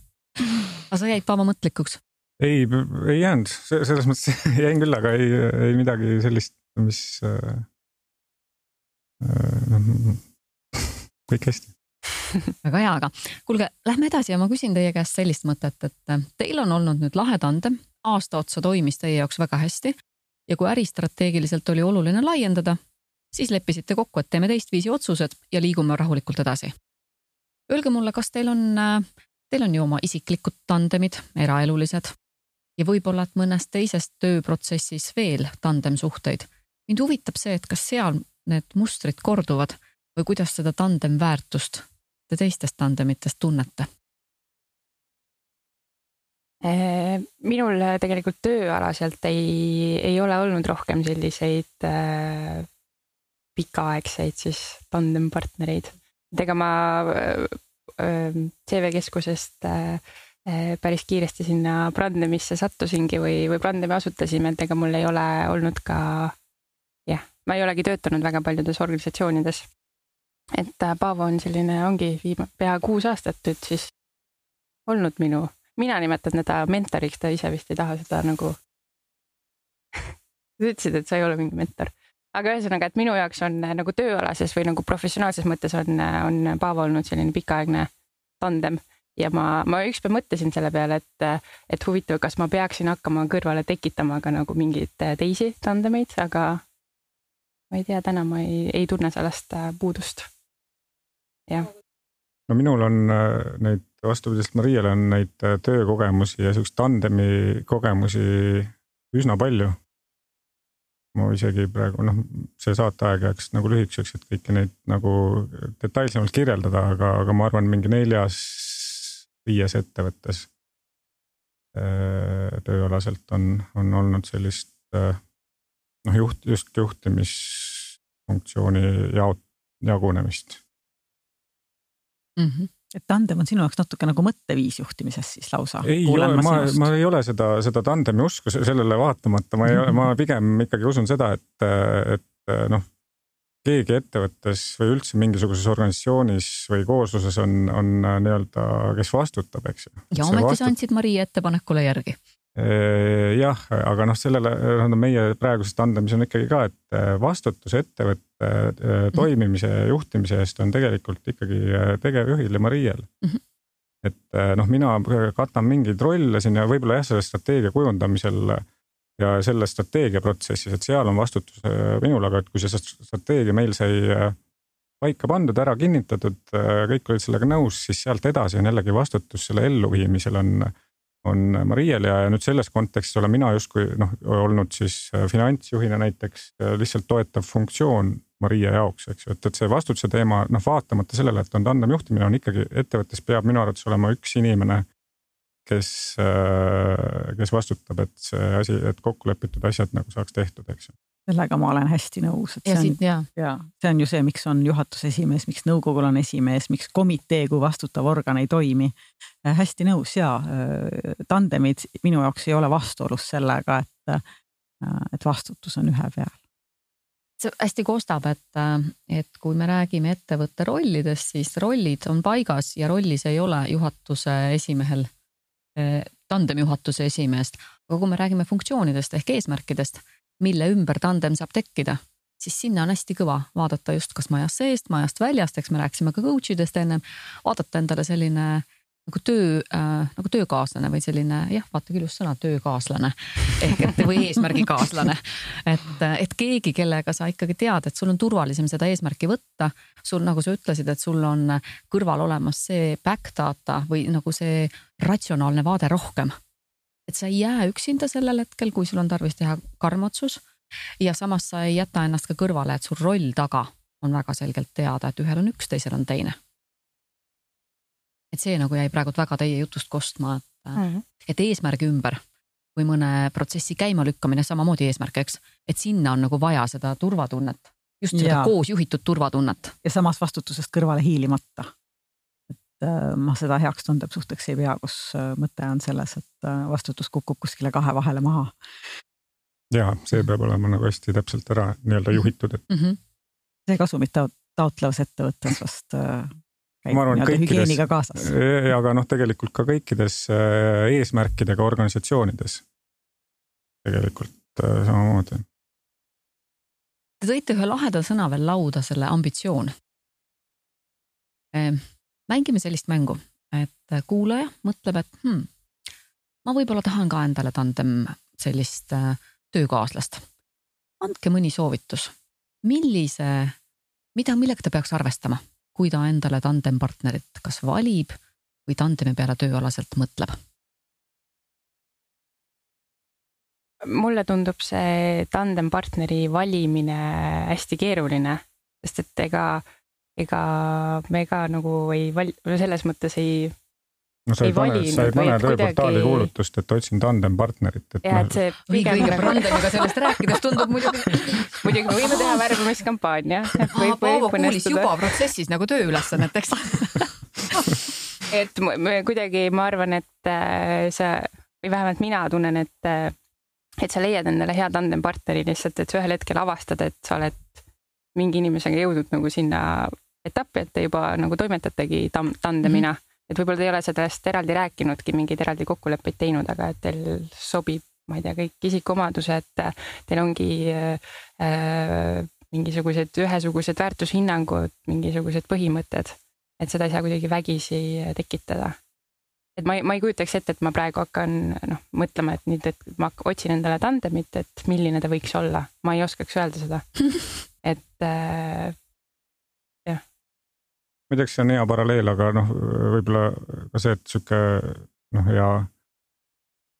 aga sa jäid Paavo mõtlikuks? Ei, ei jäänud, selles mõttes jäin küll, aga ei, ei midagi sellist, mis äh,. noh, kõik hästi väga hea, aga kuulge, lähme edasi ja ma küsin teie käest sellist mõtet, et äh, teil on olnud nüüd lahe tandem, aasta otsa toimis teie jaoks väga hästi ja kui äristrateegiliselt oli oluline laiendada, siis leppisite kokku, et teeme teistviisi otsused ja liigume rahulikult edasi. Öelge mulle, kas teil on, teil on ju oma isiklikud tandemid, eraelulised ja võib-olla, et mõnes teises tööprotsessis veel tandemsuhteid. mind huvitab see, et kas seal need mustrid korduvad või kuidas seda tandemväärtust te teistest tandemitest tunnete? Äh, minul tegelikult tööalaselt ei, ei ole olnud rohkem selliseid äh, pikaaegseid siis tandempartnereid. et ega ma äh, äh CV Keskusest äh, äh, päris kiiresti sinna Brandemisse sattusingi või, või Brandemi asutasime, et ega mul ei ole olnud ka jah, ma ei olegi töötanud väga paljudes organisatsioonides. et Paavo on selline, ongi viima-, pea kuus aastat nüüd siis olnud minu mina nimetan teda mentoriks, ta ise vist ei taha seda nagu sa ütlesid, et sa ei ole mingi mentor. aga ühesõnaga, et minu jaoks on äh, nagu tööalases või nagu professionaalses mõttes on, äh, on Paavo olnud selline pikaaegne tandem ja ma, ma ükspäev mõtlesin selle peale, et, äh, et huvitav, kas ma peaksin hakkama kõrvale tekitama ka nagu mingeid teisi tandemeid, aga ma ei tea, täna ma ei, ei tunne sellest puudust. jah. no minul on neid vastupidiselt Mariale on neid äh, töökogemusi ja siukest tandemi kogemusi üsna palju. ma isegi praegu noh, see saateaeg jääks nagu lühikeseks, et kõiki neid nagu detailsemalt kirjeldada, aga, aga ma arvan, mingi neljas, viies ettevõttes äh, tööalaselt on, on olnud sellist äh, noh, juht, just juhtimisfunktsiooni jaot-, jagunemist mm. -hmm et tandem on sinu jaoks natuke nagu mõtteviis juhtimises siis lausa? ei ole, ma, ma ei ole seda, seda tandemi usku sellele vaatamata, ma ei mm, -hmm. ma pigem ikkagi usun seda, et, et noh, keegi ettevõttes või üldse mingisuguses organisatsioonis või koosluses on, on nii-öelda, kes vastutab, eks ju. ja ometi vastutab... sa andsid Marie ettepanekule järgi jah, aga noh, sellele no meie praeguses tandemis on ikkagi ka, et äh, vastutus ettevõtte äh, mhm. toimimise ja juhtimise eest on tegelikult ikkagi äh, tegevjuhil ja Mariel mm. -hmm. et noh, mina katan mingeid rolle siin ja võib-olla jah, selle strateegia kujundamisel ja selle strateegiaprotsessis, et seal on vastutus minul, aga et kui see strateegia meil sai paika pandud, ära kinnitatud, kõik olid sellega nõus, siis sealt edasi on jällegi vastutus selle elluviimisel on on Mariel ja, ja nüüd selles kontekstis olen mina justkui noh, olnud siis äh, finantsjuhina näiteks äh, lihtsalt toetav funktsioon Maria jaoks, eks ju, et, et see vastutuse teema noh, vaatamata sellele, et on tandem juhtimine, on ikkagi ettevõttes peab minu arvates olema üks inimene, kes, äh, kes vastutab, et see asi, et kokku lepitud asjad nagu saaks tehtud, eks ju sellega ma olen hästi nõus, et see on, ja, ja see on ju see, miks on juhatuse esimees, miks nõukogul on esimees, miks komitee kui vastutav organ ei toimi. Äh, hästi nõus ja äh, tandemid minu jaoks ei ole vastuolus sellega, et, äh, et vastutus on ühe peal. see hästi kostab, et, et kui me räägime ettevõtte rollidest, siis rollid on paigas ja rollis ei ole juhatuse esimehel tandemjuhatuse esimeest, aga kui me räägime funktsioonidest ehk eesmärkidest mille ümber tandem saab tekkida, siis sinna on hästi kõva vaadata just kas majast seest, majast väljast, eks me rääkisime ka coach idest ennem, vaadata endale selline nagu töö äh,, nagu töökaaslane või selline jah, vaata küll just sõna töökaaslane ehk et või eesmärgikaaslane. et, et keegi, kellega sa ikkagi tead, et sul on turvalisem seda eesmärki võtta. sul, nagu sa ütlesid, et sul on kõrval olemas see back data või nagu see ratsionaalne vaade rohkem et sa ei jää üksinda sellel hetkel, kui sul on tarvis teha karm otsus. ja samas sa ei jäta ennast ka kõrvale, et sul roll taga on väga selgelt teada, et ühel on üks, teisel on teine. Et see nagu jäi praegult väga teie jutust kostma, et mm, -hmm. et eesmärgi ümber või mõne protsessi käimalükkamine samamoodi eesmärk, eks, et sinna on nagu vaja seda turvatunnet, just seda ja. koos juhitud turvatunnet. ja samas vastutusest kõrvale hiilimata Äh, ma seda heaks tundepsuhteks ei pea, kus äh, mõte on selles, et vastutus kukub kuskile kahe vahele maha. ja see peab olema nagu hästi täpselt ära nii-öelda juhitud, et mm. -hmm. see kasumit taotlevas ettevõttes vast käib nii-öelda hügieeniga kaasas. aga noh, tegelikult ka kõikides eesmärkidega organisatsioonides tegelikult samamoodi. Te tõite ühe laheda sõna veel lauda, selle ambitsioon ehm, mängime sellist mängu, et kuulaja mõtleb, et hmm, ma võib-olla tahan ka endale tandem sellist äh, töökaaslast. andke mõni soovitus, millise, mida, millega ta peaks arvestama, kui ta endale tandempartnerit kas valib või tandemi peale tööalaselt mõtleb? mulle tundub see tandempartneri valimine hästi keeruline, sest et ega, ega me ka nagu ei val-, selles mõttes ei no sa ei, ei pane, sa ei pane tööportaali kuidagi... kuulutust, et otsin tandempartnerit, et. ja, et see pigem nagu. randemiga sellest rääkides tundub muidugi. muidugi me võime teha värbamiskampaania. Paavo kuulis juba protsessis nagu tööülesanneteks et me kuidagi, ma arvan, et äh, sa või vähemalt mina tunnen, et, äh, et sa leiad endale hea tandempartneri lihtsalt, et sa ühel hetkel avastad, et sa oled mingi inimesega jõudnud nagu sinna etappi, et te juba nagu toimetategi tandemina mm. -hmm et võib-olla te ei ole sellest eraldi rääkinudki, mingeid eraldi kokkuleppeid teinud, aga et teil sobib, ma ei tea, kõik isikuomadused, teil ongi äh, mingisugused ühesugused väärtushinnangud, mingisugused põhimõtted, et seda ei saa kuidagi vägisi tekitada. et ma ei, ma ei kujutaks ette, et ma praegu hakkan noh, mõtlema, et nüüd, et ma otsin endale tandemit, et milline ta võiks olla, ma ei oskaks öelda seda. et äh, ma ei tea, kas see on hea paralleel, aga noh, võib-olla ka see, et sihuke noh, hea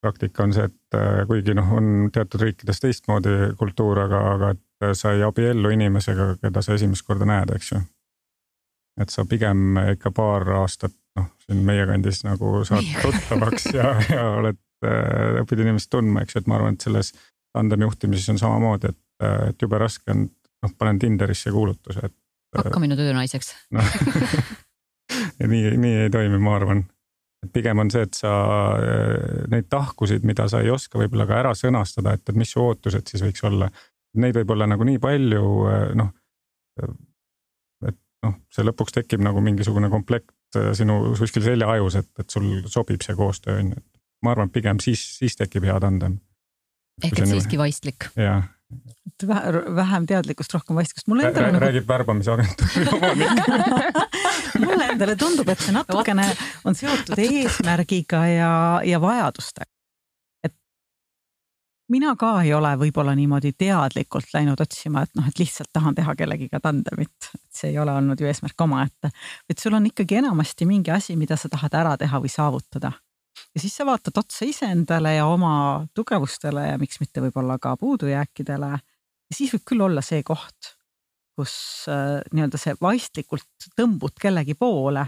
praktika on see, et äh, kuigi noh, on teatud riikides teistmoodi kultuur, aga, aga et sa ei abiellu inimesega, keda sa esimest korda näed, eks ju. et sa pigem ikka paar aastat noh, siin meie kandis nagu saad tuttavaks ja, ja oled, äh, õpid inimest tundma, eks ju, et ma arvan, et selles tandemi juhtimises on samamoodi, et, äh, et jube raske on, noh, panen Tinderisse kuulutuse, et hakka minu töönaiseks no. nii, nii ei toimi, ma arvan. et pigem on see, et sa äh, neid tahkusid, mida sa ei oska võib-olla ka ära sõnastada, et, et mis su ootused siis võiks olla. Neid võib olla nagu nii palju, äh, noh. et noh, see lõpuks tekib nagu mingisugune komplekt sinu kuskil seljaajus, et, et sul sobib see koostöö on ju, et ma arvan, pigem siis, siis tekib hea tandem. ehk et siiski vaistlik. jah et vähem teadlikkust, rohkem vaistkust. mulle endale nagu... räägib värbamisagentuuri omanik mulle endale tundub, et see natukene on seotud eesmärgiga ja, ja vajadustega. et mina ka ei ole võib-olla niimoodi teadlikult läinud otsima, et noh, et lihtsalt tahan teha kellegiga tandemit, et see ei ole olnud ju eesmärk omaette, et sul on ikkagi enamasti mingi asi, mida sa tahad ära teha või saavutada ja siis sa vaatad otsa iseendale ja oma tugevustele ja miks mitte võib-olla ka puudujääkidele. ja siis võib küll olla see koht, kus äh, nii-öelda see vaistlikult tõmbud kellegi poole,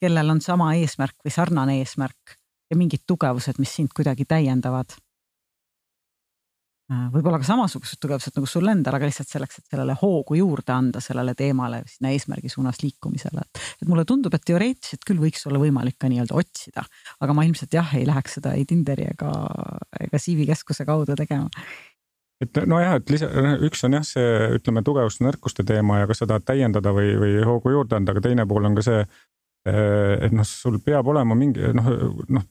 kellel on sama eesmärk või sarnane eesmärk ja mingid tugevused, mis sind kuidagi täiendavad võib-olla ka samasugused tugevused nagu sul endal, aga lihtsalt selleks, et sellele hoogu juurde anda, sellele teemale, sinna eesmärgi suunas liikumisele, et. et mulle tundub, et teoreetiliselt küll võiks olla võimalik ka nii-öelda otsida, aga ma ilmselt jah, ei läheks seda ei Tinderi ega, ega CV keskuse kaudu tegema et nojah, et lisa, üks on jah, see ütleme tugevuste-nõrkuste teema ja kas sa tahad täiendada või, või hoogu juurde anda, aga teine pool on ka see, et noh, sul peab olema mingi noh, noh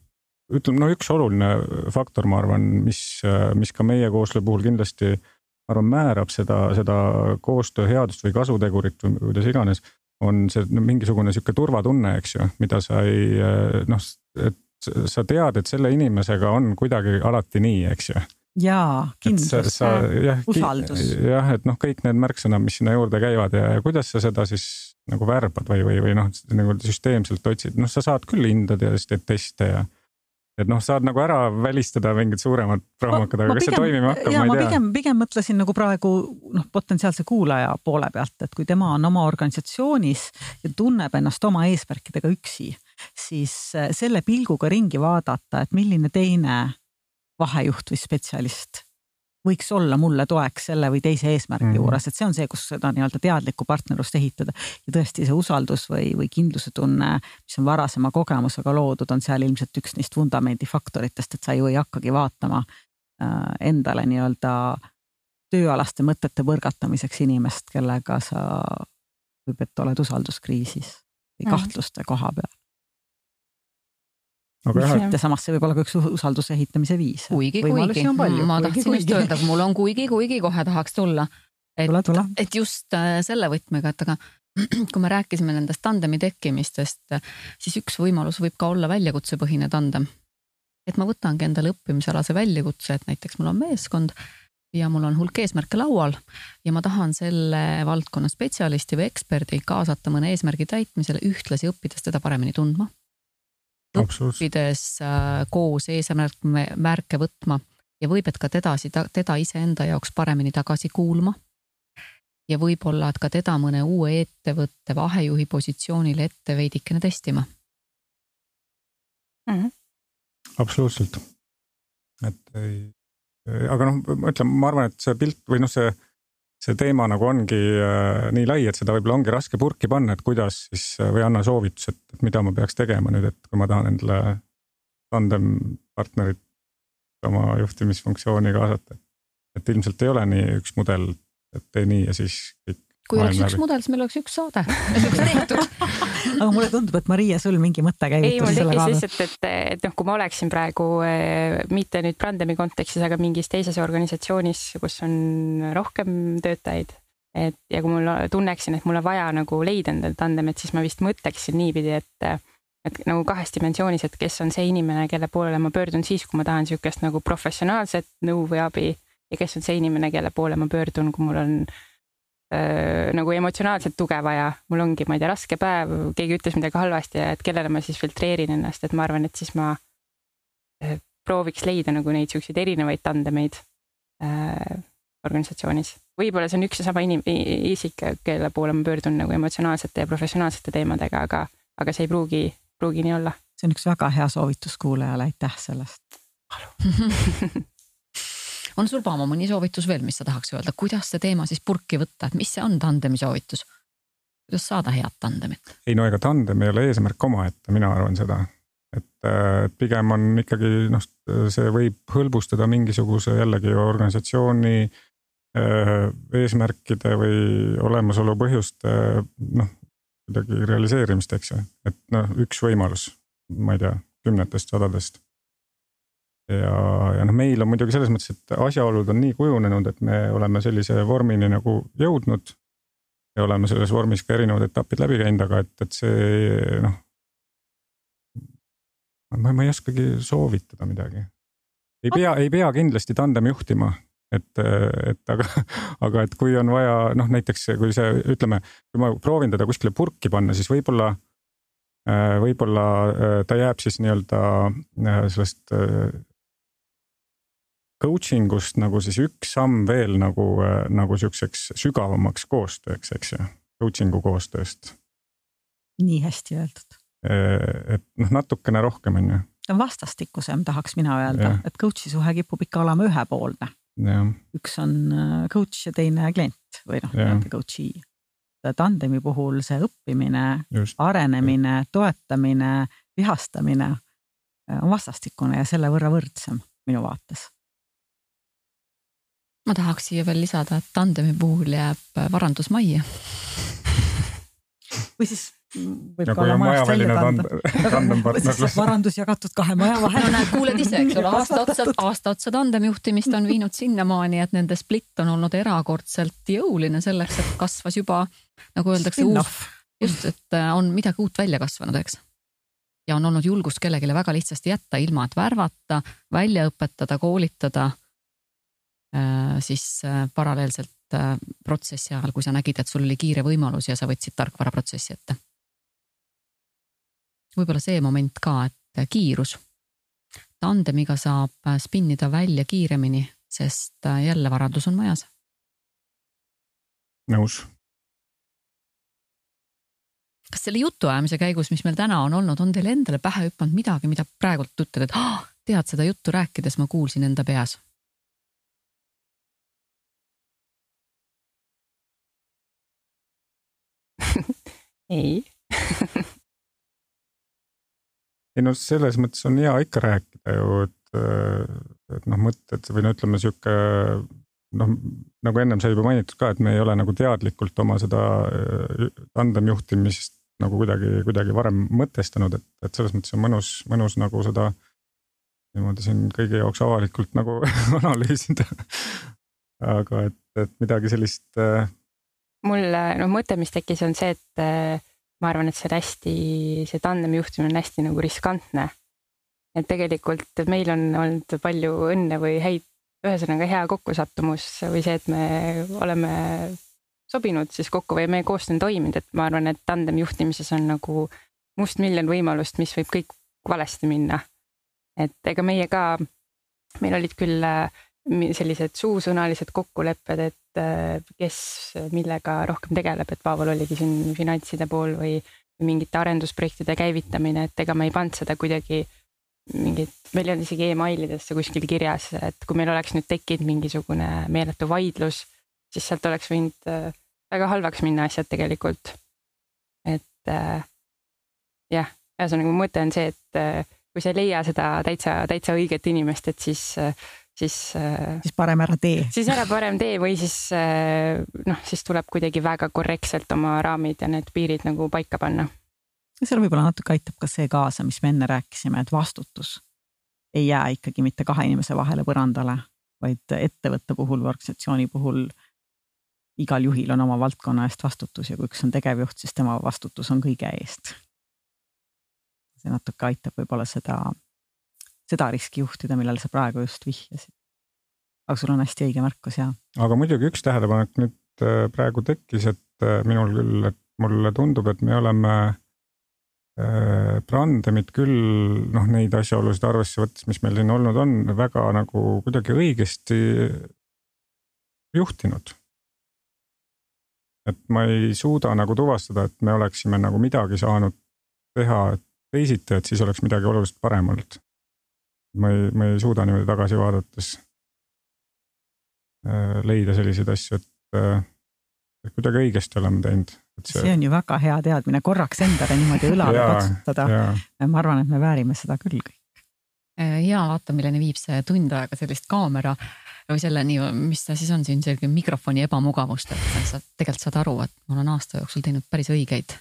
ütleme, no üks oluline faktor, ma arvan, mis, mis ka meie koostöö puhul kindlasti ma arvan, määrab seda, seda koostöö headust või kasutegurit või kuidas iganes, on see mingisugune sihuke turvatunne, eks ju, mida sa ei noh, et sa tead, et selle inimesega on kuidagi alati nii, eks ju jaa, kindlus, usaldus. jah, et noh, kõik need märksõnad, mis sinna juurde käivad ja, ja kuidas sa seda siis nagu värbad või, või, või noh, nagu süsteemselt otsid, noh, sa saad küll siis teed teste ja et noh, saad nagu ära välistada mingid suuremad traumakad, aga kas pigem, see toimima hakkab, ma ei tea. pigem, pigem mõtlesin nagu praegu noh, potentsiaalse kuulaja poole pealt, et kui tema on oma organisatsioonis ja tunneb ennast oma eesmärkidega üksi, siis eh, selle pilguga ringi vaadata, et milline teine vahejuht või spetsialist võiks olla mulle toeks selle või teise eesmärgi mm -hmm. juures, et see on see, kus seda nii-öelda teadlikku partnerlust ehitada. ja tõesti see usaldus või, või kindluse tunne, mis on varasema kogemusega loodud, on seal ilmselt üks neist vundamendifaktoritest, et sa ju ei hakkagi vaatama äh, endale nii-öelda tööalaste mõtete põrgatamiseks inimest, kellega sa võib, et oled usalduskriisis või kahtluste koha peal aga jah, et samas see võib olla ka üks usalduse ehitamise viis. kuigi, kuigi, ma tahtsin just öelda, mul on kuigi, kuigi kohe tahaks tulla. et, et just äh, selle võtmega, et aga kui me rääkisime nendest tandemi tekkimistest, siis üks võimalus võib ka olla väljakutsepõhine tandem. et ma võtangi endale õppimisalase väljakutse, et näiteks mul on meeskond ja mul on hulk eesmärke laual ja ma tahan selle valdkonna spetsialisti või eksperdi kaasata mõne eesmärgi täitmisele, ühtlasi õppides teda paremini tundma. Õppides äh, koos eesmärke võtma ja võib, et ka tedasi, teda iseenda jaoks paremini tagasi kuulma. ja võib-olla, et ka teda mõne uue ettevõtte vahejuhi positsioonile ette veidikene testima mm. -hmm. absoluutselt. et ei, aga noh, ma ütlen, ma arvan, et see pilt või noh, see, see teema nagu ongi äh, nii lai, et seda võib-olla ongi raske purki panna, et kuidas siis või anna soovitus, et mida ma peaks tegema nüüd, et kui ma tahan endale tandem partnerit oma juhtimisfunktsiooni kaasata. et ilmselt ei ole nii üks mudel, et tee nii ja siis kõik. Kui oleks üks läbi. mudel, siis meil oleks üks saade, üks tehtud aga mulle tundub, et Maria, sul mingi mõte käivitus selle kaasa. lihtsalt, et, et noh, kui ma oleksin praegu eh, mitte nüüd Brandemi kontekstis, aga mingis teises organisatsioonis, kus on rohkem töötajaid, et ja kui mul tunneksin, et mul on vaja nagu leida endale tandemit, siis ma vist mõtleksin niipidi, et et nagu kahes dimensioonis, et kes on see inimene, kelle poolele ma pöördun siis, kui ma tahan niisugust nagu professionaalset nõu või abi ja kes on see inimene, kelle poole ma pöördun, kui mul on äh, nagu emotsionaalset tuge vaja, mul ongi, ma ei tea, raske päev, keegi ütles midagi halvasti ja et kellele ma siis filtreerin ennast, et ma arvan, et siis ma äh, prooviks leida nagu neid siukseid erinevaid tandemeid äh, organisatsioonis. võib-olla see on üks ja sama inim-, isik, kelle poole ma pöördun nagu emotsionaalsete ja professionaalsete teemadega, aga, aga see ei pruugi pruugi nii olla. see on üks väga hea soovitus kuulajale, aitäh sellest on sul, Paamo, mõni soovitus veel, mis sa tahaks öelda, kuidas see teema siis purki võtta, et mis see on tandemi soovitus? kuidas saada head tandemit? ei no ega tandem ei ole eesmärk omaette, mina arvan seda, et, et pigem on ikkagi noh, see võib hõlbustada mingisuguse jällegi organisatsiooni äh, eesmärkide või olemasolu põhjuste noh, kuidagi realiseerimist, eks ju, et noh, üks võimalus, ma ei tea, kümnetest, sadadest. Ja, ja noh, meil on muidugi selles mõttes, et asjaolud on nii kujunenud, et me oleme sellise vormini nagu jõudnud. ja oleme selles vormis ka erinevad etapid läbi käinud, aga et, et see noh. ma, ma ei oskagi soovitada midagi. ei pea, ei pea kindlasti tandem juhtima et, et aga, aga et kui on vaja noh, näiteks kui see, ütleme, kui ma proovin teda kuskile purki panna, siis võib-olla, võib-olla ta jääb siis nii-öelda sellest coaching ust nagu siis üks samm veel nagu, nagu sihukeseks sügavamaks koostööks, eks ju, coaching'u koostööst. nii hästi öeldud. et noh, natukene rohkem on ju. ta on vastastikusem, tahaks mina öelda, et coach'i suhe kipub ikka olema ühepoolne üks on äh, coach ja teine klient või noh, nii-öelda coach'i. tandemi puhul see õppimine, arenemine, toetamine, vihastamine äh, on vastastikune ja selle võrra võrdsem minu vaates. Ma tahaks siia veel lisada, et tandemi puhul jääb varandus majja või siis võib ja ka olla majast välja kanda. varandus jagatud kahe maja vahel. no näed, kuuled ise, eks ole, aasta otsa, aasta otsa tandemjuhtimist on viinud sinnamaani, et nende split on olnud erakordselt jõuline selleks, et kasvas juba nagu öeldakse uus, just, et äh, on midagi uut välja kasvanud, eks. ja on olnud julgust kellelegi väga lihtsasti jätta, ilma et värvata, välja õpetada, koolitada. Äh, siis äh, paralleelselt protsessi ajal, kui sa nägid, et sul oli kiire võimalus ja sa võtsid tarkvaraprotsessi ette võib-olla see moment ka, et kiirus. tandemiga saab spinnida välja kiiremini, sest jälle varandus on majas. nõus. kas selle jutuajamise käigus, mis meil täna on olnud, on teile endale pähe hüpanud midagi, mida praegult ütled, et ah, tead seda juttu rääkides ma kuulsin enda peas? Ei ei no selles mõttes on hea ikka rääkida ju, et, et noh, mõtted või no ütleme sihuke noh, nagu ennem sai juba mainitud ka, et me ei ole nagu teadlikult oma seda tandemjuhtimist nagu kuidagi, kuidagi varem mõtestanud, et, et selles mõttes on mõnus, mõnus nagu seda niimoodi siin kõigi jaoks avalikult nagu analüüsida. aga et, et midagi sellist. Mul noh, mõte, mis tekkis, on see, et ma arvan, et see on hästi, see tandemi juhtimine on hästi nagu riskantne. et tegelikult meil on olnud palju õnne või häid ühesõnaga hea kokkusattumus või see, et me oleme sobinud siis kokku või meie koostöö on toiminud, et ma arvan, et tandem juhtimises on nagu mustmiljon võimalust, mis võib kõik valesti minna. et ega meie ka, meil olid küll äh, sellised suusõnalised kokkulepped, et äh, kes millega rohkem tegeleb, et Pavel oligi siin finantside pool või mingite arendusprojektide käivitamine, et ega me ei pannud seda kuidagi mingit, meil ei olnud isegi emailidesse kuskil kirjas, et kui meil oleks nüüd tekkinud mingisugune meeletu vaidlus, siis sealt oleks võinud äh, väga halvaks minna asjad tegelikult. et äh, jah, ühesõnaga mu mõte on see, et äh, kui sa ei leia seda täitsa, täitsa õiget inimest, et siis äh, siis. Äh, siis parem ära tee. siis ära parem tee või siis äh, noh, siis tuleb kuidagi väga korrektselt oma raamid ja need piirid nagu paika panna seal võib-olla natuke aitab ka see kaasa, mis me enne rääkisime, et vastutus ei jää ikkagi mitte kahe inimese vahele põrandale, vaid ettevõtte puhul või organisatsiooni puhul igal juhil on oma valdkonna eest vastutus ja kui üks on tegevjuht, siis tema vastutus on kõige eest. see natuke aitab võib-olla seda, seda riski juhtida, millele sa praegu just vihjasid. aga sul on hästi õige märkus ja. aga muidugi üks tähelepanek nüüd äh, praegu tekkis, et äh, minul küll, et mulle tundub, et me oleme Brandemit äh, küll noh, neid asjaolusid arvesse võttes, mis meil siin olnud on, väga nagu kuidagi õigesti juhtinud. et ma ei suuda nagu tuvastada, et me oleksime nagu midagi saanud teha teisiti, et siis oleks midagi oluliselt parem olnud. Ma ei, ma ei suuda niimoodi tagasi vaadates äh, leida selliseid asju, et, äh, et kuidagi õigesti oleme teinud See... see on ju väga hea teadmine, korraks endale niimoodi õlale patsutada. ma arvan, et me väärime seda küll kõik. Äh, ja vaata, milleni viib see tund aega sellist kaamera või selle nii, mis ta siis on siin selline mikrofoni ebamugavust, et sa tegelikult saad aru, et ma olen aasta jooksul teinud päris õigeid,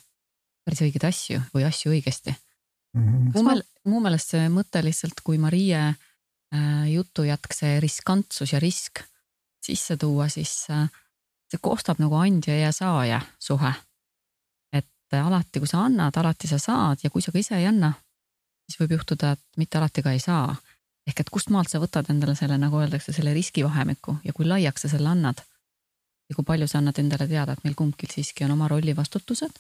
päris õigeid asju või asju õigesti mm. -hmm. mu meelest, mu meelest see mõte lihtsalt, kui Marie äh, jutujätk, see riskantsus ja risk sisse tuua, siis äh, see koostab nagu andja ja saaja suhe et alati, kui sa annad, alati sa saad ja kui sa ka ise ei anna, siis võib juhtuda, et mitte alati ka ei saa. ehk et kust maalt sa võtad endale selle, nagu öeldakse, selle riskivahemiku ja kui laiaks sa selle annad. ja kui palju sa annad endale teada, et meil kumbki siiski on oma rolli vastutused.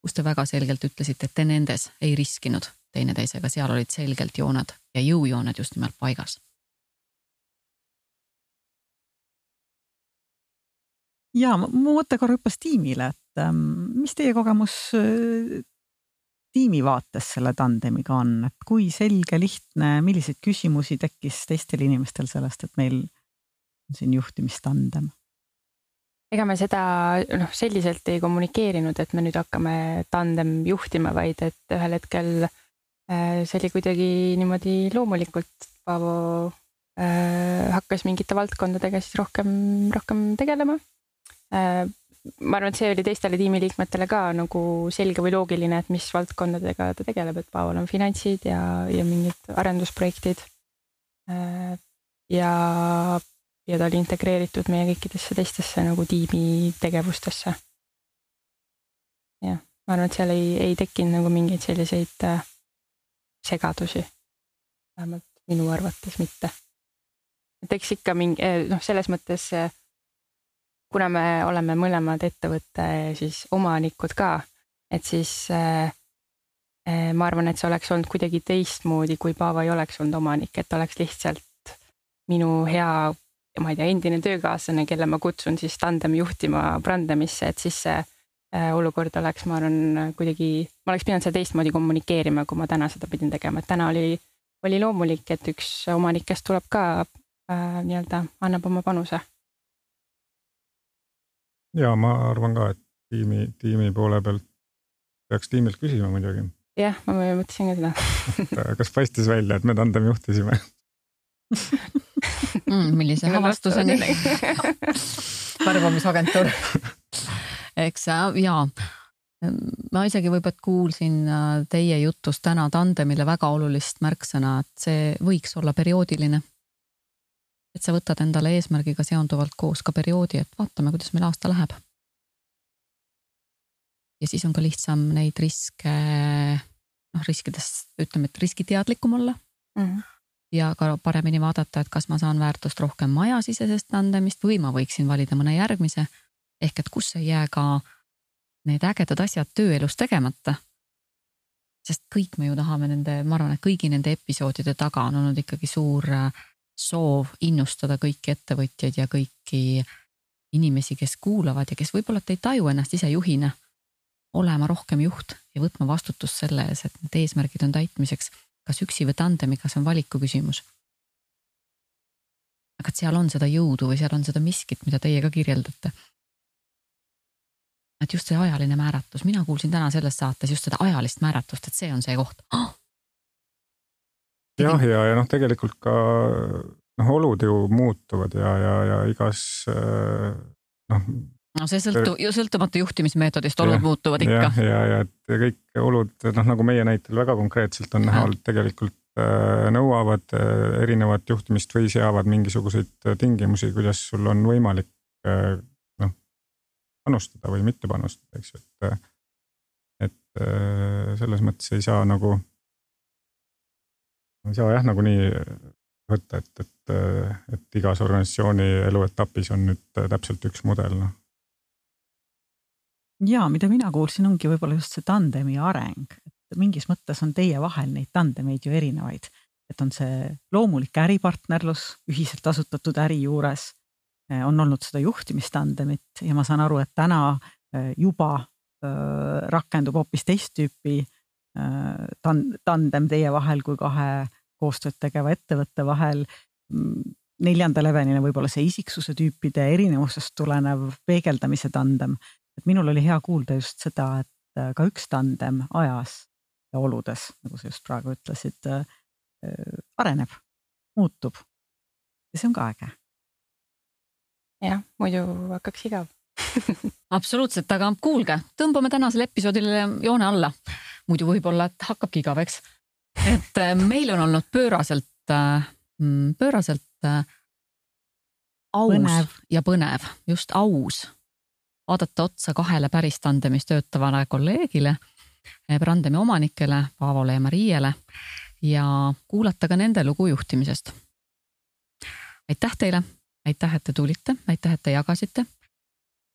kus te väga selgelt ütlesite, et te nendes ei riskinud teineteisega, seal olid selgelt jooned ja jõujooned just nimelt paigas ja mu mõte korra hüppas tiimile, et ähm, mis teie kogemus äh, tiimi vaates selle tandemiga on, et kui selge, lihtne, milliseid küsimusi tekkis teistel inimestel sellest, et meil on siin juhtimistandem? ega me seda noh, selliselt ei kommunikeerinud, et me nüüd hakkame tandem juhtima, vaid et ühel hetkel äh, see oli kuidagi niimoodi loomulikult, Paavo äh, hakkas mingite valdkondadega siis rohkem, rohkem tegelema Äh, ma arvan, et see oli teistele tiimiliikmetele ka nagu selge või loogiline, et mis valdkondadega ta tegeleb, et Pavel on finantsid ja, ja mingid arendusprojektid. Äh, ja, ja ta oli integreeritud meie kõikidesse teistesse nagu tiimi tegevustesse. jah, ma arvan, et seal ei, ei tekkinud nagu mingeid selliseid äh, segadusi. vähemalt minu arvates mitte. et eks ikka mingi noh, selles mõttes kuna me oleme mõlemad ettevõtte siis omanikud ka, et siis äh, ma arvan, et see oleks olnud kuidagi teistmoodi, kui Paavo ei oleks olnud omanik, et oleks lihtsalt minu hea, ma ei tea, endine töökaaslane, kelle ma kutsun siis tandem juhtima Brandemisse, et siis see olukord oleks, ma arvan, kuidagi, ma oleks pidanud seda teistmoodi kommunikeerima, kui ma täna seda pidin tegema, et täna oli, oli loomulik, et üks omanikest tuleb ka äh, nii-öelda, annab oma panuse. Ja ma arvan ka, et tiimi, tiimi poole pealt peaks tiimilt küsima muidugi. jah, ma mõtlesin ka seda. Kas paistis välja, et me tandem juhtisime? Mm,? millise avastuseni värbamisagentuur eks ja ma isegi võib-olla kuulsin äh, teie jutust täna tandemile väga olulist märksõna, et see võiks olla perioodiline et sa võtad endale eesmärgiga seonduvalt koos ka perioodi, et vaatame, kuidas meil aasta läheb. ja siis on ka lihtsam neid riske, noh riskidest ütleme, et riskiteadlikum olla mm. -hmm. ja ka paremini vaadata, et kas ma saan väärtust rohkem majasisesest tandemist või ma võiksin valida mõne järgmise. Ehk et kus ei jää ka need ägedad asjad tööelus tegemata. sest kõik me ju tahame nende, ma arvan, et kõigi nende episoodide taga on olnud ikkagi suur äh, soov innustada kõiki ettevõtjaid ja kõiki inimesi, kes kuulavad ja kes võib-olla ei taju ennast ise juhina, olema rohkem juht ja võtma vastutust selle ees, et need eesmärgid on täitmiseks kas üksi või tandemiga, see on valiku küsimus. aga et seal on seda jõudu või seal on seda miskit, mida teie ka kirjeldate. Et just see ajaline määratlus, mina kuulsin täna selles saates just seda ajalist määratlust, et see on see koht oh!. jah, ja, ja noh, tegelikult ka noh, olud ju muutuvad ja, ja, ja igas noh no see sõltub, sõltumatu juhtimismeetodist olud ja, muutuvad ikka. ja, ja, ja et kõik olud, noh nagu meie näitel väga konkreetselt on näha olnud, tegelikult äh, nõuavad äh, erinevat juhtimist või seavad mingisuguseid äh, tingimusi, kuidas sul on võimalik äh, panustada või mitte panustada, eks ju, et. Äh, et äh, selles mõttes ei saa nagu, ei saa jah, nagunii võtta, et, et, et igas organisatsiooni eluetapis on nüüd täpselt üks mudel, noh ja mida mina kuulsin, ongi võib-olla just see tandemi areng, et mingis mõttes on teie vahel neid tandemeid ju erinevaid, et on see loomulik äripartnerlus ühiselt asutatud äri juures, on olnud seda juhtimistandemit ja ma saan aru, et täna eh, juba äh, rakendub hoopis teist tüüpi tandem teie vahel kui kahe koostööd tegeva ettevõtte vahel neljanda levelina võib-olla see isiksuse tüüpide erinevusest tulenev peegeldamise tandem et minul oli hea kuulda just seda, et ka üks tandem ajas ja oludes, nagu sa just praegu ütlesid, areneb, muutub. ja see on ka äge. Jah, muidu hakkaks igav absoluutselt, aga kuulge, tõmbame tänasele episoodile joone alla. muidu võib-olla, et hakkabki igav, eks. et meil on olnud pööraselt, mm, pööraselt aus põnev. ja põnev, just aus vaadata otsa kahele päris tandemis töötavale kolleegile, Brandemi omanikele, Paavole ja Mariele ja kuulata ka nende lugu juhtimisest. aitäh teile, aitäh, et te tulite, aitäh, et te jagasite.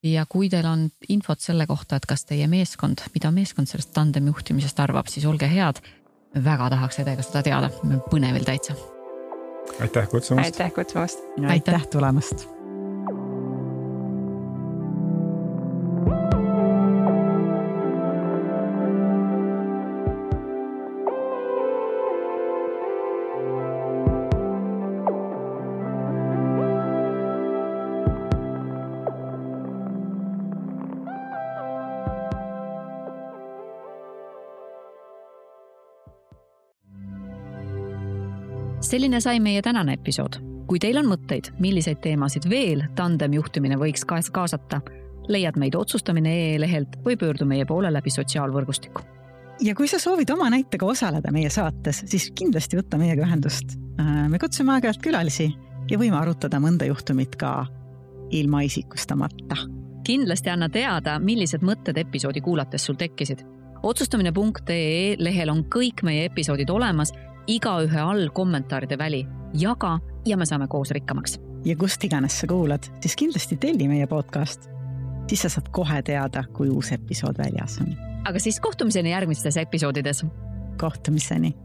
ja kui teil on infot selle kohta, et kas teie meeskond, mida meeskond sellest tandemi juhtimisest arvab, siis olge head. väga tahaks teiega seda teada, põnevil täitsa. aitäh kutsumast. aitäh kutsumast. aitäh tulemast selline sai meie tänane episood. kui teil on mõtteid, milliseid teemasid veel tandem juhtimine võiks kaasata, leiad meid otsustamine.ee lehelt või pöördu meie poole läbi sotsiaalvõrgustiku. ja kui sa soovid oma näitega osaleda meie saates, siis kindlasti võta meiega ühendust. Äh, me kutsume aeg-ajalt külalisi ja võime arutada mõnda juhtumit ka ilma isikustamata. kindlasti anna teada, millised mõtted episoodi kuulates sul tekkisid otsustamine.ee lehel on kõik meie episoodid olemas igaühe all kommentaaride väli, jaga ja me saame koos rikkamaks. ja kust iganes sa kuulad, siis kindlasti telli meie podcast. siis sa saad kohe teada, kui uus episood väljas on. aga siis kohtumiseni järgmistes episoodides. kohtumiseni